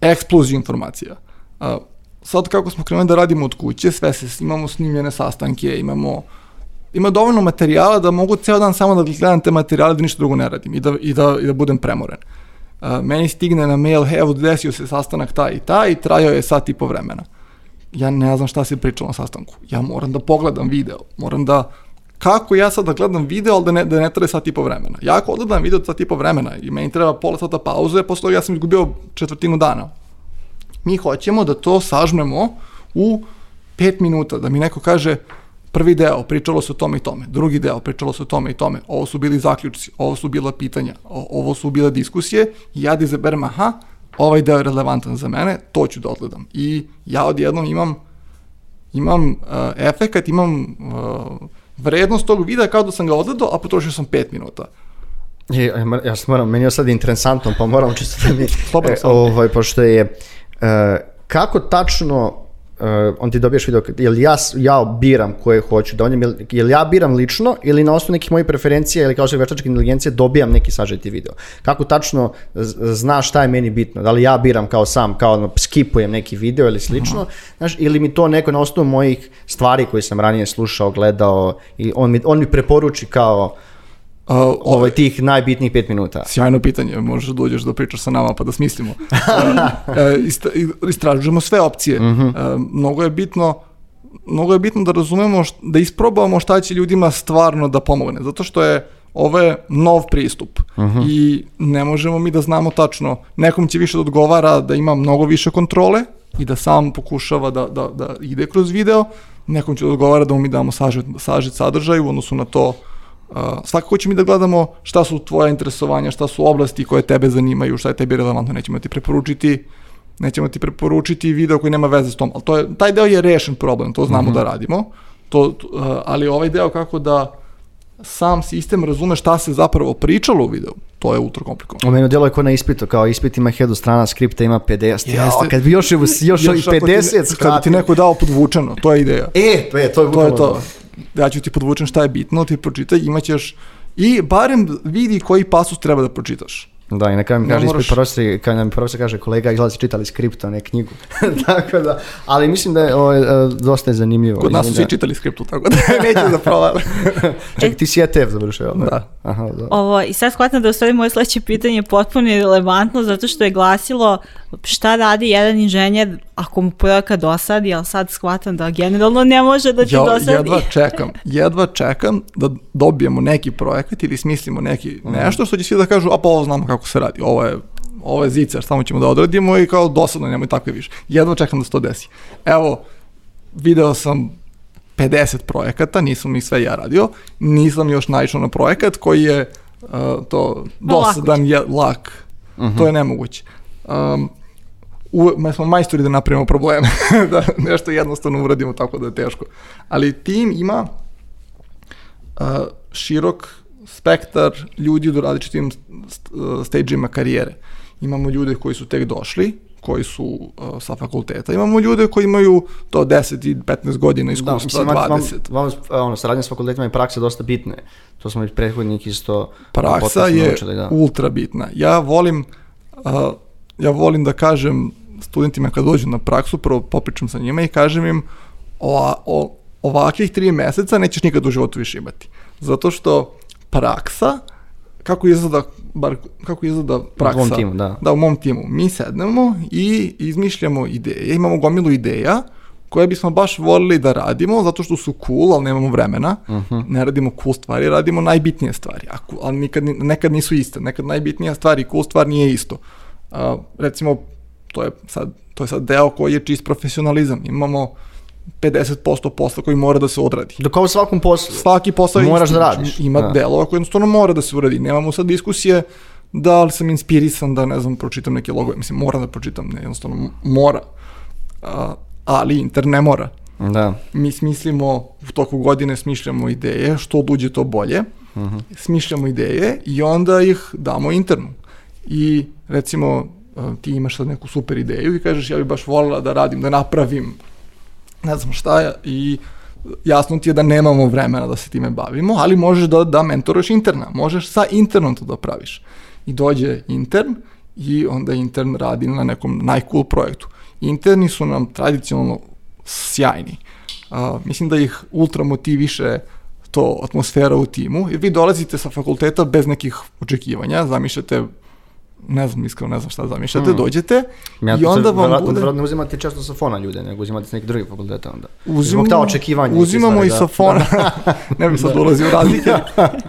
eksploziju informacija. Uh, sad kako smo krenuli da radimo od kuće, sve se, imamo snimljene sastanke, imamo ima dovoljno materijala da mogu ceo dan samo da gledam te materijale da ništa drugo ne radim i da, i da, i da budem premoren. Uh, meni stigne na mail, evo desio se sastanak taj i taj i trajao je sat i po vremena. Ja ne znam šta se pričalo na sastanku. Ja moram da pogledam video, moram da kako ja sad da gledam video, ali da ne, da ne traje sat i po vremena. Ja ako odgledam video sat i po vremena i meni treba pola sata pauze, posle toga ja sam izgubio četvrtinu dana. Mi hoćemo da to sažmemo u pet minuta, da mi neko kaže prvi deo, pričalo se o tome i tome, drugi deo, pričalo se o tome i tome, ovo su bili zaključci, ovo su bila pitanja, ovo su bile diskusije ja da izaberem, aha, ovaj deo je relevantan za mene, to ću da odgledam. I ja odjednom imam imam uh, efekat, imam uh, vrednost tog videa kao da sam ga odgledao, a potrošio sam 5 minuta. Je, ja, ja sam moram, meni je sad interesantno, pa moram čisto da mi... Slobodno, e, ovaj, pošto je... e, kako tačno e, on ti dobiješ video, jel ja, ja biram koje hoću da on je, jel ja biram lično ili na osnovu nekih mojih preferencija ili kao što je veštačka inteligencija dobijam neki sažeti video. Kako tačno znaš šta je meni bitno? Da li ja biram kao sam, kao ono, skipujem neki video ili slično, znaš, ili mi to neko na osnovu mojih stvari koje sam ranije slušao, gledao i on mi, on mi preporuči kao Uh, ovaj, tih najbitnijih pet minuta. Sjajno pitanje, možeš da dođeš da pričaš sa nama pa da smislimo. E, istra- istražujemo sve opcije. E, mnogo je bitno mnogo je bitno da razumemo, št- da isprobamo šta će ljudima stvarno da pomogne, zato što je ovo je nov pristup i ne možemo mi da znamo tačno, nekom će više da odgovara da ima mnogo više kontrole i da sam pokušava da, da, da ide kroz video, nekom će da odgovara da mu mi damo sažet, sažet sadržaj u odnosu na to Uh, svakako ćemo mi da gledamo šta su tvoja interesovanja, šta su oblasti koje tebe zanimaju, šta je tebi relevantno, nećemo ti preporučiti nećemo ti preporučiti video koji nema veze s tom, ali to je, taj deo je rešen problem, to znamo da radimo, to, uh, ali ovaj deo kako da sam sistem razume šta se zapravo pričalo u videu, to je ultra komplikovano. U meni djeluje kao na ispitu, kao ispit ima 1000 strana, skripta ima 50. Ja, Jeste. kad bi još, još, još ovih ako ti, 50 Kada ti skratio. neko dao podvučeno, to je ideja. E, to je, to je, To je to. Ja ću ti podvučem šta je bitno, ti pročitaj, imaćeš i barem vidi koji pasus treba da pročitaš. Da, i na kraju mi kaže moraš- ispit profesor, kad nam profesor kaže kolega izlazi čitali skript, a ne knjigu. tako da, ali mislim da je ovo, e, dosta je zanimljivo. Kod nas su svi čitali skriptu, tako da neće da provale. da- Čekaj, ti si ETF završio, jel Da. Aha, da. Ovo, I sad shvatam da u stvari moje sledeće pitanje potpuno irelevantno zato što je glasilo šta radi jedan inženjer ako mu projekat dosadi, ali sad shvatam da generalno ne može da ti Ja dosadi. jedva čekam, jedva čekam da dobijemo neki projekat ili smislimo neki nešto što će svi da kažu, a pa ovo znamo kako se radi, ovo je ovo je zicer, samo ćemo da odradimo i kao dosadno, nemoj takve više. Jedva čekam da se to desi. Evo, video sam 50 projekata, nisam ih sve ja radio, nisam još naišao na projekat koji je uh, to dosadan, je, lak, to je nemoguće. Um, u, mi smo majstori da napravimo probleme, da nešto jednostavno uradimo tako da je teško. Ali tim ima uh, širok spektar ljudi u različitim st- stageima karijere. Imamo ljude koji su tek došli, koji su uh, sa fakulteta. Imamo ljude koji imaju to 10 i 15 godina iskustva, mislim, vam, vam, 20. vam, ono, saradnja s fakultetima i praksa dosta bitne. To smo i prethodnik isto praksa je naučili, da. ultra bitna. Ja volim, uh, ja volim da kažem studentima kad dođu na praksu, prvo popričam sa njima i kažem im o, o, ovakvih tri meseca nećeš nikad u životu više imati. Zato što praksa, kako izgleda, bar kako izgleda praksa. tvom timu, da. Da, u mom timu. Mi sednemo i izmišljamo ideje, imamo gomilu ideja koje bismo baš volili da radimo, zato što su cool, ali nemamo vremena. Mhm. Ne radimo cool stvari, radimo najbitnije stvari. A ali nikad, ni- nekad nisu iste. Nekad najbitnija stvar i cool stvar nije isto. A, recimo, to je, sad, to je sad deo koji je čist profesionalizam. Imamo 50% posla koji mora da se odradi. Dok kao u svakom poslu. Svaki posao Moraš da radiš, Ima da. delova koje jednostavno mora da se uradi. Nemamo sad diskusije da li sam inspirisan da, ne znam, pročitam neke logove. Mislim, mora da pročitam, ne, jednostavno mora. A, ali Inter ne mora. Da. Mi smislimo, u toku godine smišljamo ideje, što duđe to bolje. Smišljamo ideje i onda ih damo internu. I recimo, a, ti imaš sad neku super ideju i kažeš ja bih baš volila da radim, da napravim ne znam šta i jasno ti je da nemamo vremena da se time bavimo, ali možeš da, da mentoruješ interna, možeš sa internom to da praviš. I dođe intern i onda intern radi na nekom najcool projektu. Interni su nam tradicionalno sjajni. A, mislim da ih ultra motiviše to atmosfera u timu, jer vi dolazite sa fakulteta bez nekih očekivanja, zamišljate ne znam, iskreno ne znam šta zamišljate, dođete Ja, i onda vam verovatno, bude... verovatno ne uzimate često sa fona ljude, nego uzimate s nekih drugih fakulteta onda. Uzimamo, Zbog ta očekivanja. neke Uzimamo i da. sa fona. ne bi sad ulazio u razlike.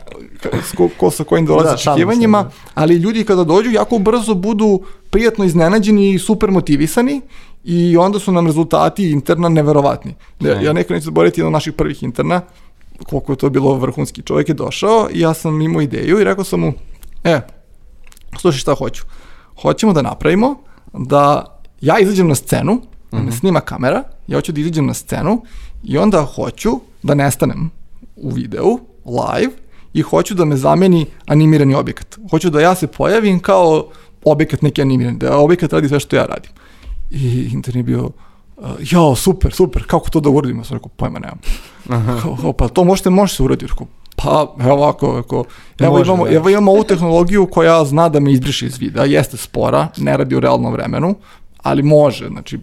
ko, ko sa kojim dolazi Da, da, očekivanjima, da. ali ljudi kada dođu jako brzo budu prijatno iznenađeni i super motivisani i onda su nam rezultati interna neverovatni. Ja, ja nekako neću zaboraviti jedan od naših prvih interna, koliko je to bilo vrhunski. Čovjek je došao i ja sam imao ideju i rekao sam mu, e, slušaj šta hoću. Hoćemo da napravimo da ja izađem na scenu, da me snima kamera, ja hoću da izađem na scenu i onda hoću da nestanem u videu, live, i hoću da me zameni animirani objekat. Hoću da ja se pojavim kao objekat neki animiran, da objekat radi sve što ja radim. I intern je bio, uh, jao, super, super, kako to da uradimo? Sam rekao, pojma nemam. Kao, kao, pa to možete, može se uraditi. Rekao, pa, evo ovako, rekao, evo, Može, imamo, da. evo imamo ovu tehnologiju koja zna da me izbriše iz videa, jeste spora, ne radi u realnom vremenu, ali može, znači,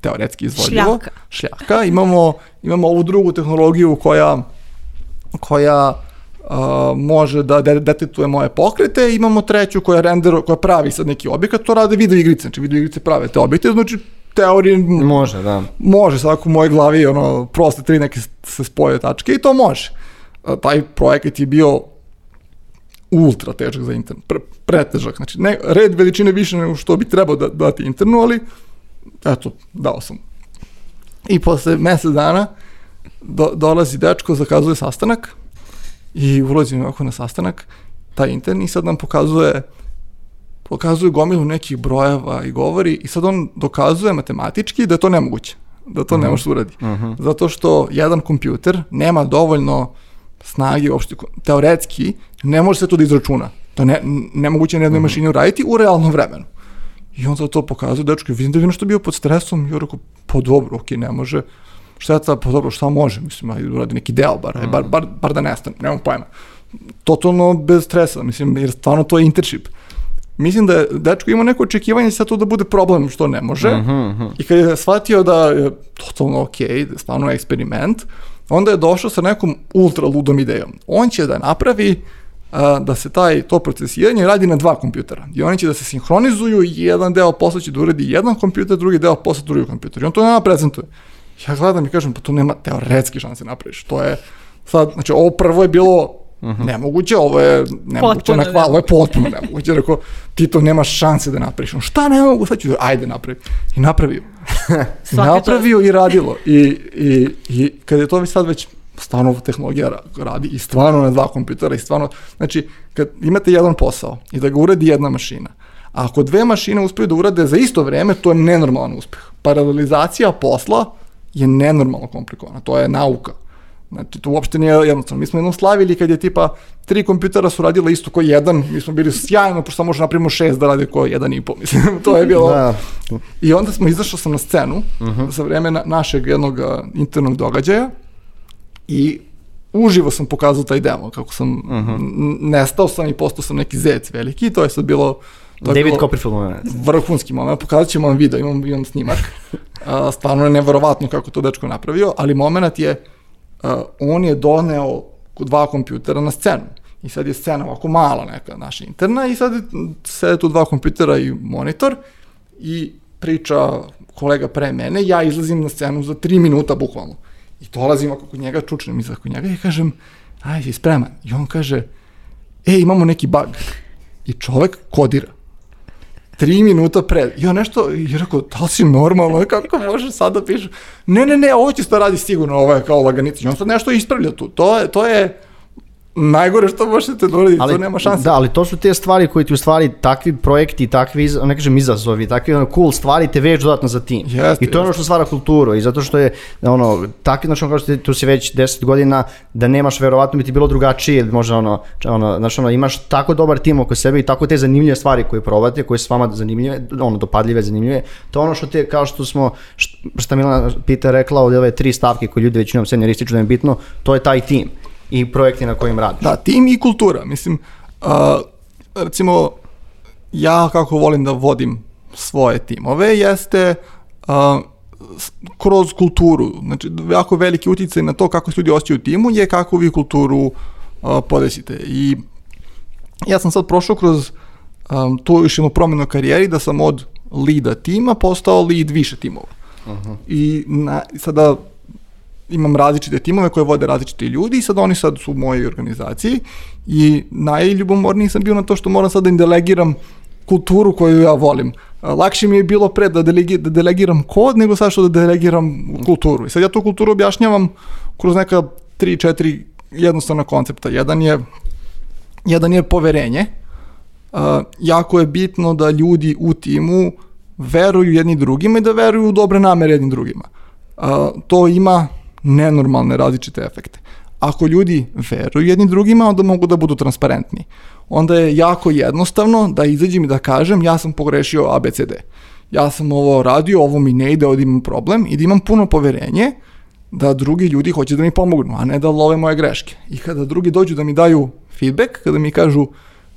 teoretski izvodljivo. Šljaka. Šljaka. Imamo, imamo ovu drugu tehnologiju koja, koja uh, može da de detektuje moje pokrete, imamo treću koja render, koja pravi sad neki objekat, to rade video igrice, znači video igrice prave te objekte, znači teorije Može, da. može svako u mojoj glavi ono proste tri neke se spoje tačke i to može. Taj projekat je bio ultra težak za internet, pre, pretežak, znači ne, red veličine više nego što bi trebao da dati internu, ali eto, dao sam. I posle mesec dana do, dolazi dečko, zakazuje sastanak i ulazim ovako na sastanak, taj intern i sad nam pokazuje pokazuje gomilu nekih brojeva i govori i sad on dokazuje matematički da je to nemoguće, da to ne može se uradi. Zato što jedan kompjuter nema dovoljno snage uopšte, teoretski, ne može se to da izračuna. To ne, nemoguće na jednoj mašini uraditi u realnom vremenu. I on to pokazuje, dečko, vidim da je nešto bio pod stresom, i ja rekao, pa dobro, okej, ne može. Šta je sad, pa dobro, šta može, mislim, ajde uradi neki deo bar, mm. bar, bar, bar da nestane, nemam pojma. Totalno bez stresa, mislim, jer stvarno to je internship. Mislim da je dečko imao neko očekivanje sad to da bude problem što ne može. Mm -hmm. I kad je shvatio da je totalno okej, da je stvarno eksperiment, onda je došao sa nekom ultra ludom idejom. On će da napravi a, da se taj to procesiranje radi na dva kompjutera. I oni će da se sinhronizuju i jedan deo posla će da uradi jedan kompjuter, drugi deo posla drugi kompjuter. I on to nama prezentuje. Ja gledam i kažem, pa to nema teoretski šanse napraviš. To je sad, znači ovo prvo je bilo nemoguće, ovo je nemoguće, Potpuno na hvala, ovo je potpuno nemoguće. Rekao, ti to nemaš šanse da napraviš. On, šta ne mogu, sad ću ajde napravi. I napravio. Napravio i radilo. I, i, I kad je to već sad već stvarno tehnologija ra- radi i stvarno na dva kompjutera i stvarno, znači kad imate jedan posao i da ga uradi jedna mašina, a ako dve mašine uspeju da urade za isto vreme, to je nenormalan uspeh. Paralelizacija posla je nenormalno komplikovana, to je nauka. Znači, to uopšte nije jednostavno. Mi smo jednom slavili kad je tipa tri kompjutera su radila isto ko jedan, mi smo bili sjajno, pošto može napravimo šest da rade ko jedan i po, mislim, to je bilo... Da. I onda smo izašao sam na scenu uh -huh. za vreme na, našeg jednog internog događaja i uživo sam pokazao taj demo, kako sam uh -huh. nestao sam i postao sam neki zec veliki i to je sad bilo to David Copperfield moment. vrhunski moment, pokazat ćemo vam video, imam, imam snimak. A, stvarno je neverovatno kako to dečko napravio, ali moment je, on je doneo dva kompjutera na scenu. I sad je scena ovako mala neka naša interna i sad sede tu dva kompjutera i monitor i priča kolega pre mene, ja izlazim na scenu za tri minuta bukvalno. I dolazim ako kod njega, čučnem iza kod njega i kažem, aj, si spreman? I on kaže, e, imamo neki bug. I čovek kodira. Tri minuta. I on nešto, i rekao, da li si normalno, kako može sad da piše? Ne, ne, ne, ovo će to radi sigurno, ovo je kao laganica. I on sad nešto ispravlja tu. To je, to je najgore što možete da uraditi, to nema šanse. Da, ali to su te stvari koje ti u stvari takvi projekti, takvi, ne kažem izazovi, takvi ono cool stvari te vežu dodatno za tim. Jeste, I to je ono što stvara kulturu i zato što je ono, takvi, znači ono kao što ti, tu si već 10 godina, da nemaš verovatno bi ti bilo drugačije, možda ono, ono, znači ono, imaš tako dobar tim oko sebe i tako te zanimljive stvari koje probate, koje su vama zanimljive, ono, dopadljive, zanimljive, to ono što te, kao što smo, št- što Milana Pita rekla od ove tri stavke koje ljudi većinom senior ističu da je bitno, to je taj tim i projekti na kojim radiš. Da, tim i kultura. Mislim, a, recimo, ja kako volim da vodim svoje timove, jeste a, s- kroz kulturu. Znači, jako veliki utjecaj na to kako se ljudi osjećaju u timu je kako vi kulturu a, podesite. I ja sam sad prošao kroz um, tu još jednu promjenu u karijeri da sam od lida tima postao lead više timova. I na, sada imam različite timove koje vode različiti ljudi i sad oni sad su u mojoj organizaciji i najljubomorniji sam bio na to što moram sad da im delegiram kulturu koju ja volim. Lakše mi je bilo pre da, delegi, da delegiram kod nego sad što da delegiram kulturu. I sad ja tu kulturu objašnjavam kroz neka 3-4 jednostavna koncepta. Jedan je, jedan je poverenje. Uh, jako je bitno da ljudi u timu veruju jedni drugima i da veruju u dobre namere jedni drugima. Uh, to ima nenormalne različite efekte. ako ljudi veruju jedni drugima, onda mogu da budu transparentni. Onda je jako jednostavno da izađem i da kažem ja sam pogrešio ABCD. Ja sam ovo radio, ovo mi ne ide, ovdje imam problem i da imam puno poverenje da drugi ljudi hoće da mi pomognu, a ne da love moje greške. I kada drugi dođu da mi daju feedback, kada mi kažu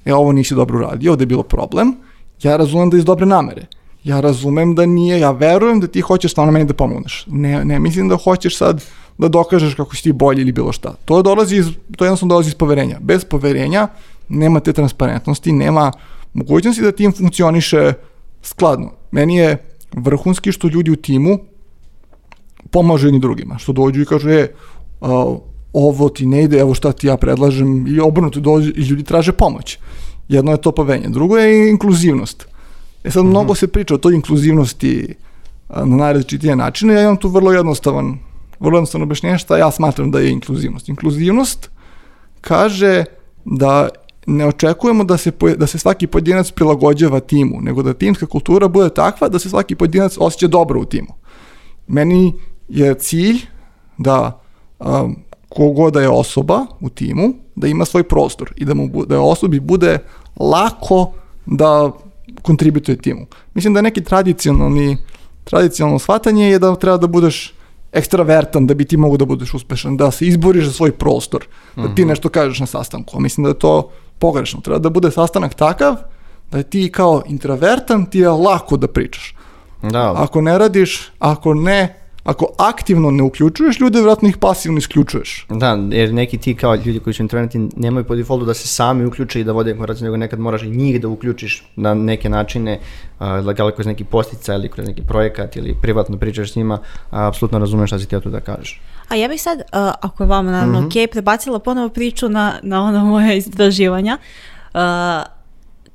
e ovo nisi dobro uradio, ovde je bilo problem, ja razumem da iz dobre namere. Ja razumem da nije, ja verujem da ti hoćeš stvarno meni da pomogneš. Ne, ne mislim da hoćeš sad da dokažeš kako si ti bolji ili bilo šta. To dolazi iz, to jednostavno dolazi iz poverenja. Bez poverenja nema te transparentnosti, nema mogućnosti da tim funkcioniše skladno. Meni je vrhunski što ljudi u timu pomažu jedni drugima, što dođu i kažu, e, ovo ti ne ide, evo šta ti ja predlažem, i obrnuto dođu i ljudi traže pomoć. Jedno je to poverenje, drugo je inkluzivnost. E sad, mnogo se priča o toj inkluzivnosti na najrazličitije načine, ja imam tu vrlo jednostavan, vrlo jednostavno objašnjenje šta ja smatram da je inkluzivnost. Inkluzivnost kaže da ne očekujemo da se, da se svaki pojedinac prilagođava timu, nego da timska kultura bude takva da se svaki pojedinac osjeća dobro u timu. Meni je cilj da um, kogoda je osoba u timu, da ima svoj prostor i da, mu, da je osobi bude lako da kontributuje timu. Mislim da neki tradicionalni, tradicionalno shvatanje je da treba da budeš ekstravertan da bi ti mogu da budeš uspešan, da se izboriš za svoj prostor, da ti mhm. nešto kažeš na sastanku. Mislim da je to pogrešno. Treba da bude sastanak takav da je ti kao introvertan, ti je lako da pričaš. Da. Ako ne radiš, ako ne ako aktivno ne uključuješ ljude, vratno ih pasivno isključuješ. Da, jer neki ti kao ljudi koji su introverti nemaju po defaultu da se sami uključe i da vode konverzaciju, nego nekad moraš i njih da uključiš na neke načine, uh, da li kroz neki postica ili kroz neki projekat ili privatno pričaš s njima, uh, apsolutno razumeš šta si ti tu da kažeš. A ja bih sad, uh, ako je vama naravno mm -hmm. ok, prebacila ponovo priču na, na ono moje istraživanja. Uh,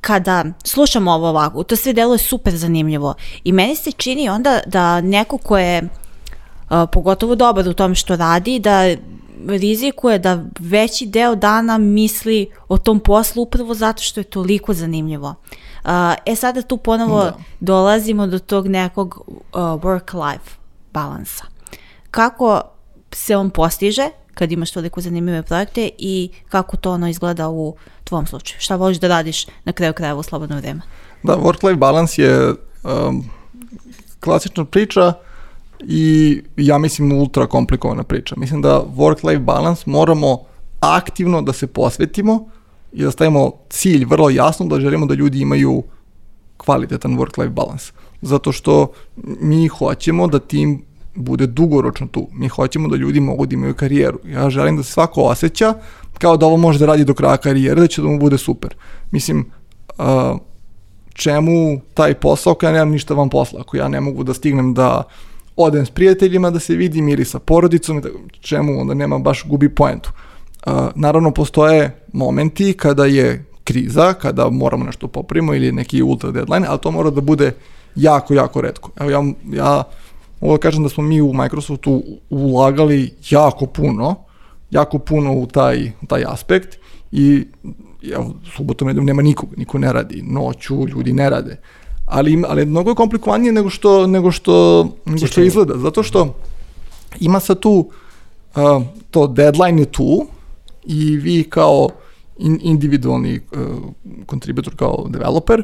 kada slušam ovo ovako, to sve delo je super zanimljivo i meni se čini onda da neko ko je pogotovo dobar u tom što radi, da rizikuje da veći deo dana misli o tom poslu upravo zato što je toliko zanimljivo. Uh, e sada tu ponovo da. dolazimo do tog nekog uh, work-life balansa. Kako se on postiže kad imaš toliko zanimljive projekte i kako to ono izgleda u tvom slučaju? Šta voliš da radiš na kraju krajeva u slobodno vreme? Da, work-life balance je um, klasična priča i ja mislim ultra komplikovana priča. Mislim da work-life balance moramo aktivno da se posvetimo i da stavimo cilj vrlo jasno da želimo da ljudi imaju kvalitetan work-life balance. Zato što mi hoćemo da tim bude dugoročno tu. Mi hoćemo da ljudi mogu da imaju karijeru. Ja želim da se svako osjeća kao da ovo može da radi do kraja karijere, da će da mu bude super. Mislim, čemu taj posao ako ja nemam ništa van posla, ako ja ne mogu da stignem da odem s prijateljima da se vidim ili sa porodicom, čemu onda nema baš gubi poentu. Uh, naravno, postoje momenti kada je kriza, kada moramo nešto poprimo ili neki ultra deadline, ali to mora da bude jako, jako redko. Evo ja, ja mogu da kažem da smo mi u Microsoftu ulagali jako puno, jako puno u taj, taj aspekt i evo, subotom nema nikog, niko ne radi, noću ljudi ne rade. Ali, ali mnogo je komplikovanije nego što, nego što, nego što izgleda, zato što ima sa tu, uh, to deadline je tu i vi kao in, individualni uh, kontributor, kao developer,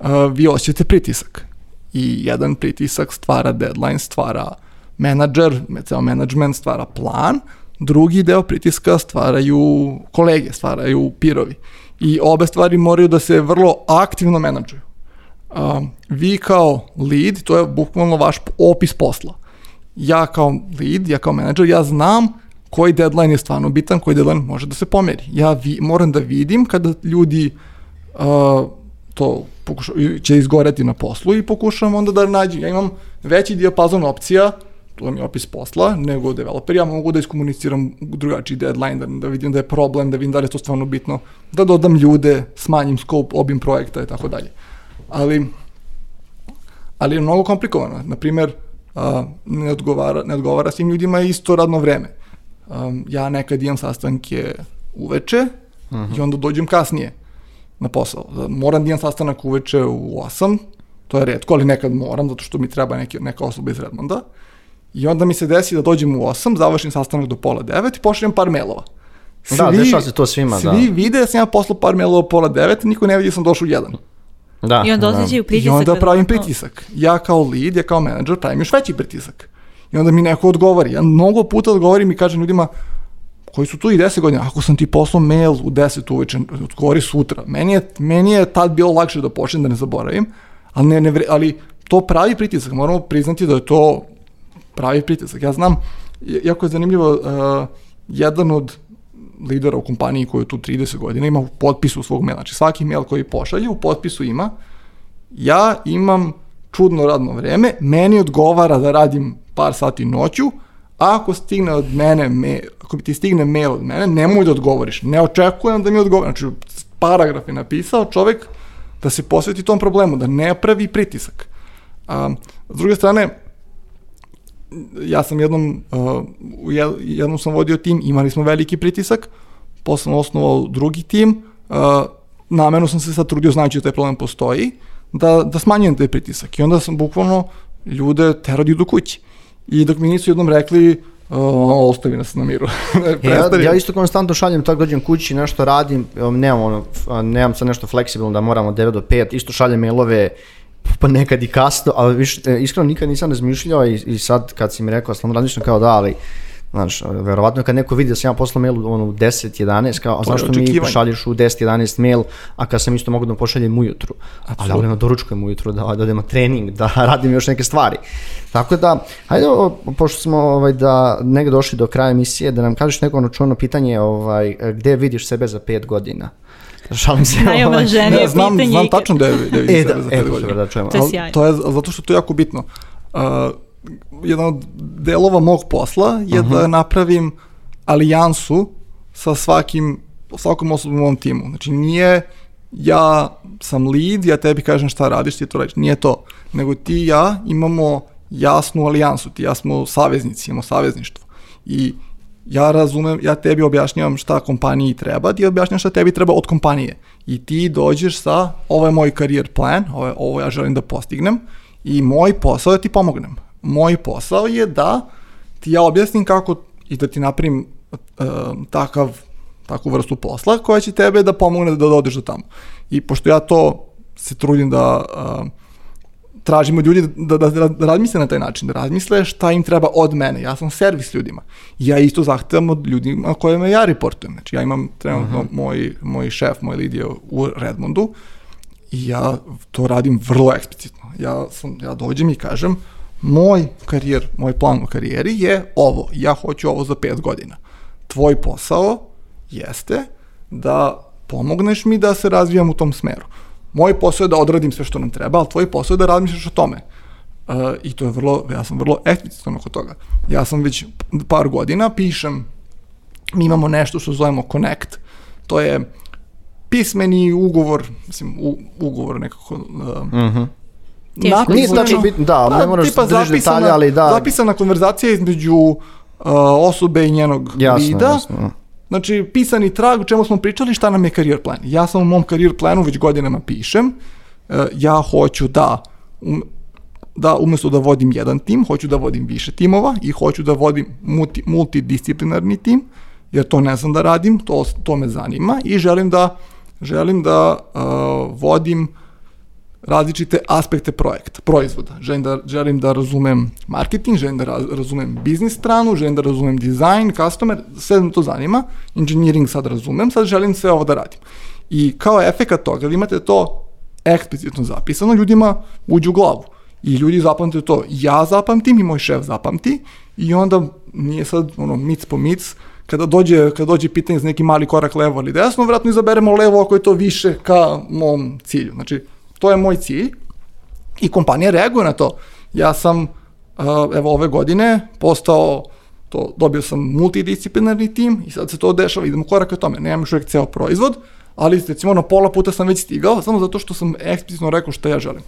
uh, vi osjećate pritisak i jedan pritisak stvara deadline, stvara menadžer, ceo management stvara plan, drugi deo pritiska stvaraju kolege, stvaraju pirovi. I obe stvari moraju da se vrlo aktivno menadžuju. Um, vi kao lead, to je bukvalno vaš opis posla. Ja kao lead, ja kao menadžer, ja znam koji deadline je stvarno bitan, koji deadline može da se pomeri. Ja vi, moram da vidim kada ljudi uh, to pokuša, će izgoreti na poslu i pokušam onda da nađem. Ja imam veći dijapazon opcija, to mi je opis posla, nego developer. Ja mogu da iskomuniciram drugačiji deadline, da, da vidim da je problem, da vidim da li je to stvarno bitno, da dodam ljude, smanjim scope, obim projekta i tako dalje. Ali, ali je mnogo komplikovano. Naprimer, a, ne, odgovara, ne odgovara svim ljudima isto radno vreme. Um, ja nekad imam sastanke uveče uh -huh. i onda dođem kasnije na posao. Moram da imam sastanak uveče u 8, to je redko, ali nekad moram, zato što mi treba neki, neka osoba iz Redmonda. I onda mi se desi da dođem u 8, završim sastanak do pola 9 i pošaljem par mailova. Da, dešava se to svima, svi da. vide da sam ja poslao par mailova pola 9, niko ne vidi da sam došao u 1. Da, I onda da. osjećaju I pritisak. onda kad- pravim pritisak. Ja kao lead, ja kao menadžer pravim još veći pritisak. I onda mi neko odgovori. Ja mnogo puta odgovorim i kažem ljudima koji su tu i 10 godina, ako sam ti poslao mail u 10 uveče, odgovori sutra. Meni je, meni je tad bilo lakše da počnem da ne zaboravim, ali, ne, ne, ali to pravi pritisak. Moramo priznati da je to pravi pritisak. Ja znam, i- jako je zanimljivo, uh, jedan od lidera u kompaniji koji je tu 30 godina ima u potpisu svog maila. Znači svaki mail koji pošalje u potpisu ima ja imam čudno radno vreme, meni odgovara da radim par sati noću, a ako stigne od mene, me, ako ti stigne mail od mene, nemoj da odgovoriš. Ne očekujem da mi odgovori. Znači, paragraf je napisao čovek da se posveti tom problemu, da ne pravi pritisak. A, s druge strane, ja sam jednom, uh, jednom sam vodio tim, imali smo veliki pritisak, posle sam osnovao drugi tim, uh, namerno sam se sad trudio znajući da taj problem postoji, da, da smanjujem taj pritisak. I onda sam bukvalno ljude terao da idu kući. I dok mi nisu jednom rekli, uh, ostavi nas na miru. Ja, Prestani. ja isto konstantno šaljem, tako dođem kući, nešto radim, nemam, ono, nemam sad nešto fleksibilno da moram od 9 do 5, isto šaljem mailove, pa nekad i kasno, ali viš, e, iskreno nikad nisam razmišljao i, i sad kad si mi rekao, stvarno razmišljam kao da, ali Znaš, verovatno kad neko vidi da sam ja poslao mail ono, u 10, 11, kao, a To je zašto mi pošalješ u 10, 11 mail, a kad sam isto mogu da mu pošaljem ujutru. Ali, ali na doručkujem ujutru, da, da odem na trening, da radim još neke stvari. Tako da, hajde, pošto smo ovaj, da negde došli do kraja emisije, da nam kažeš neko ono čuno pitanje, ovaj, gde vidiš sebe za 5 godina? Šalim se. ovaj. Najomraženije znam, pitanje znam tačno da je, da je E, da, za e, godina. da čujemo. To je Ali sjajno. To je zato što je to jako bitno. Uh, jedan od delova mog posla je da napravim alijansu sa svakim, svakom osobom u mom timu. Znači nije ja sam lead, ja tebi kažem šta radiš, ti to radiš. Nije to. Nego ti i ja imamo jasnu alijansu, ti i ja smo saveznici, imamo savezništvo. I ja razumem, ja tebi objašnjavam šta kompaniji treba, ti objašnjavam šta tebi treba od kompanije. I ti dođeš sa, ovo je moj karijer plan, ovo, je, ovo ja želim da postignem i moj posao je da ti pomognem. Moj posao je da ti ja objasnim kako i da ti napravim uh, takav takvu vrstu posla koja će tebe da pomogne da dođeš do tamo. I pošto ja to se trudim da uh, tražim od ljudi da, da, da, da razmisle na taj način, da razmisle šta im treba od mene. Ja sam servis ljudima. Ja isto zahtevam od ljudima kojima ja reportujem. Znači ja imam trenutno moj, moj šef, moj je u Redmondu i ja to radim vrlo eksplicitno. Ja, sam, ja dođem i kažem moj karijer, moj plan u karijeri je ovo. Ja hoću ovo za pet godina. Tvoj posao jeste da pomogneš mi da se razvijam u tom smeru. Moj posao je da odradim sve što nam treba, ali tvoj posao je da razmišljaš o tome. Uh, I to je vrlo, ja sam vrlo eksplicitan oko toga. Ja sam već par godina pišem, mi imamo nešto što zovemo Connect, to je pismeni ugovor, mislim, u, ugovor nekako, uh, Teško napisano- Nije tačno bitno, da, ne moraš tipa da držiš zapisana- detalje, ali da. Zapisana konverzacija između uh, osobe i njenog Jasno, lida, jasno. Znači, pisani trag o čemu smo pričali, šta nam je karijer plan. Ja sam u mom karijer planu već godinama pišem, e, ja hoću da, um, da umesto da vodim jedan tim, hoću da vodim više timova i hoću da vodim multi, multidisciplinarni tim, jer to ne znam da radim, to, to me zanima i želim da, želim da uh, vodim različite aspekte projekta, proizvoda. Želim da, želim da razumem marketing, želim da raz, razumem biznis stranu, želim da razumem dizajn, customer, sve me to zanima, engineering sad razumem, sad želim sve ovo da radim. I kao efekat toga, da imate to eksplicitno zapisano, ljudima uđu u glavu. I ljudi zapamte to. Ja zapamtim i moj šef zapamti i onda nije sad ono mic po mic, kada dođe, kada dođe pitanje za neki mali korak levo ili desno, vratno izaberemo levo ako je to više ka mom cilju. Znači, to je moj cilj i kompanija reaguje na to. Ja sam, evo ove godine, postao, to, dobio sam multidisciplinarni tim i sad se to dešava, idemo korak ka tome. Nemam još uvijek ceo proizvod, ali recimo na pola puta sam već stigao, samo zato što sam eksplicitno rekao šta ja želim.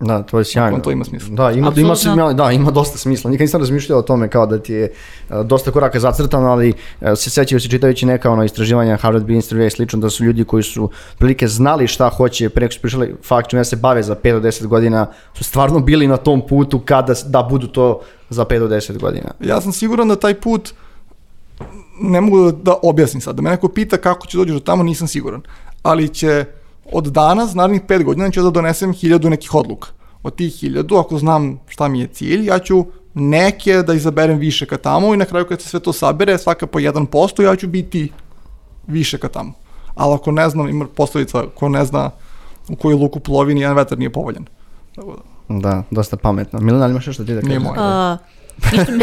Da, to je sjajno. Ako to ima smisla. Da, ima, ima, smisla, da, ima dosta smisla. Nikad nisam razmišljao o tome kao da ti je e, dosta koraka zacrtano, ali e, se sećaju se čitajući neka ono istraživanja Harvard Business Review i slično da su ljudi koji su prilike znali šta hoće pre nego su prišli fakt čime se bave za 5 do 10 godina su stvarno bili na tom putu kada da budu to za 5 do 10 godina. Ja sam siguran da taj put ne mogu da objasnim sad. Da me neko pita kako će dođeš do tamo, nisam siguran. Ali će od danas, narednih pet godina, ću da donesem hiljadu nekih odluka. Od tih hiljadu, ako znam šta mi je cilj, ja ću neke da izaberem više ka tamo i na kraju kad se sve to sabere, svaka po 1%, ja ću biti više ka tamo. Ali ako ne znam, ima poslovica, ko ne zna u koju luku plovi, nijedan vetar nije povoljan. Tako da, Da, dosta pametno. Milena, ali imaš nešto ti da nije kažeš? moje. Uh, ništa mi-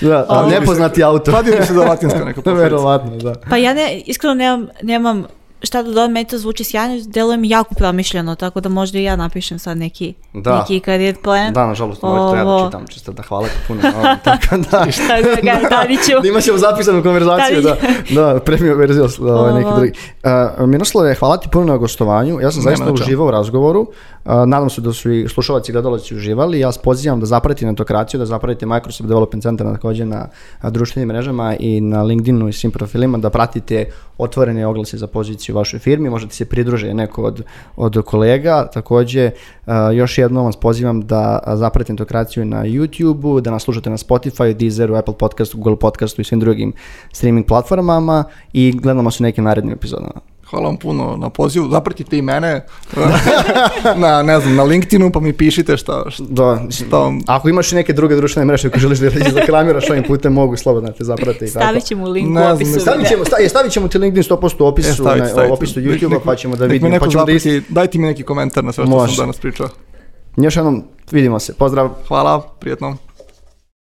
Da, a, nepoznati autor. Kladio mi se da latinska neka poslovica. Verovatno, da. pa ja ne, iskreno nemam, nemam šta da dodam, meni to zvuči sjajno, deluje mi jako promišljeno, tako da možda i ja napišem sad neki, Da. neki career plan. Da, nažalost, ovo to ja da čitam, čisto da hvala ti puno. tako da... Tako da ga Daniću. da imat ćemo zapisanu konverzaciju, da, da, premium verziju ovaj, neki drugi. Uh, Miroslave, hvala ti puno na gostovanju, ja sam zaista uživao u razgovoru, uh, nadam se da su i slušalci i gledalci uživali, ja pozivam da zapratite netokraciju, da zapratite Microsoft Development Center takođe na društvenim mrežama i na LinkedInu i svim profilima, da pratite otvorene oglase za poziciju u vašoj firmi, možete se pridružiti neko od, od kolega, takođe još jednom vas pozivam da zapratite netokraciju na YouTube-u, da nas slušate na Spotify, Deezeru, Apple Podcastu, Google Podcastu i svim drugim streaming platformama i gledamo se u nekim narednim epizodama. Hvala vam puno na pozivu. Zapratite i mene na, ne znam, na LinkedInu, pa mi pišite šta, šta, Da, šta vam... Ako imaš i neke druge društvene mreže koje želiš da izreklamiraš ovim putem, mogu slobodno da te zaprate. i tako. Stavit ćemo link Ne u znam, opisu. Stavit ćemo, sta- je, stavit ćemo ti LinkedIn 100% u opisu, E, stavite, na, stavite. u opisu YouTube-a, pa ćemo da vidimo. Pa ćemo da is... dajte mi neki komentar na sve što Može. sam danas pričao. Još jednom, vidimo se. Pozdrav. Hvala, prijetno.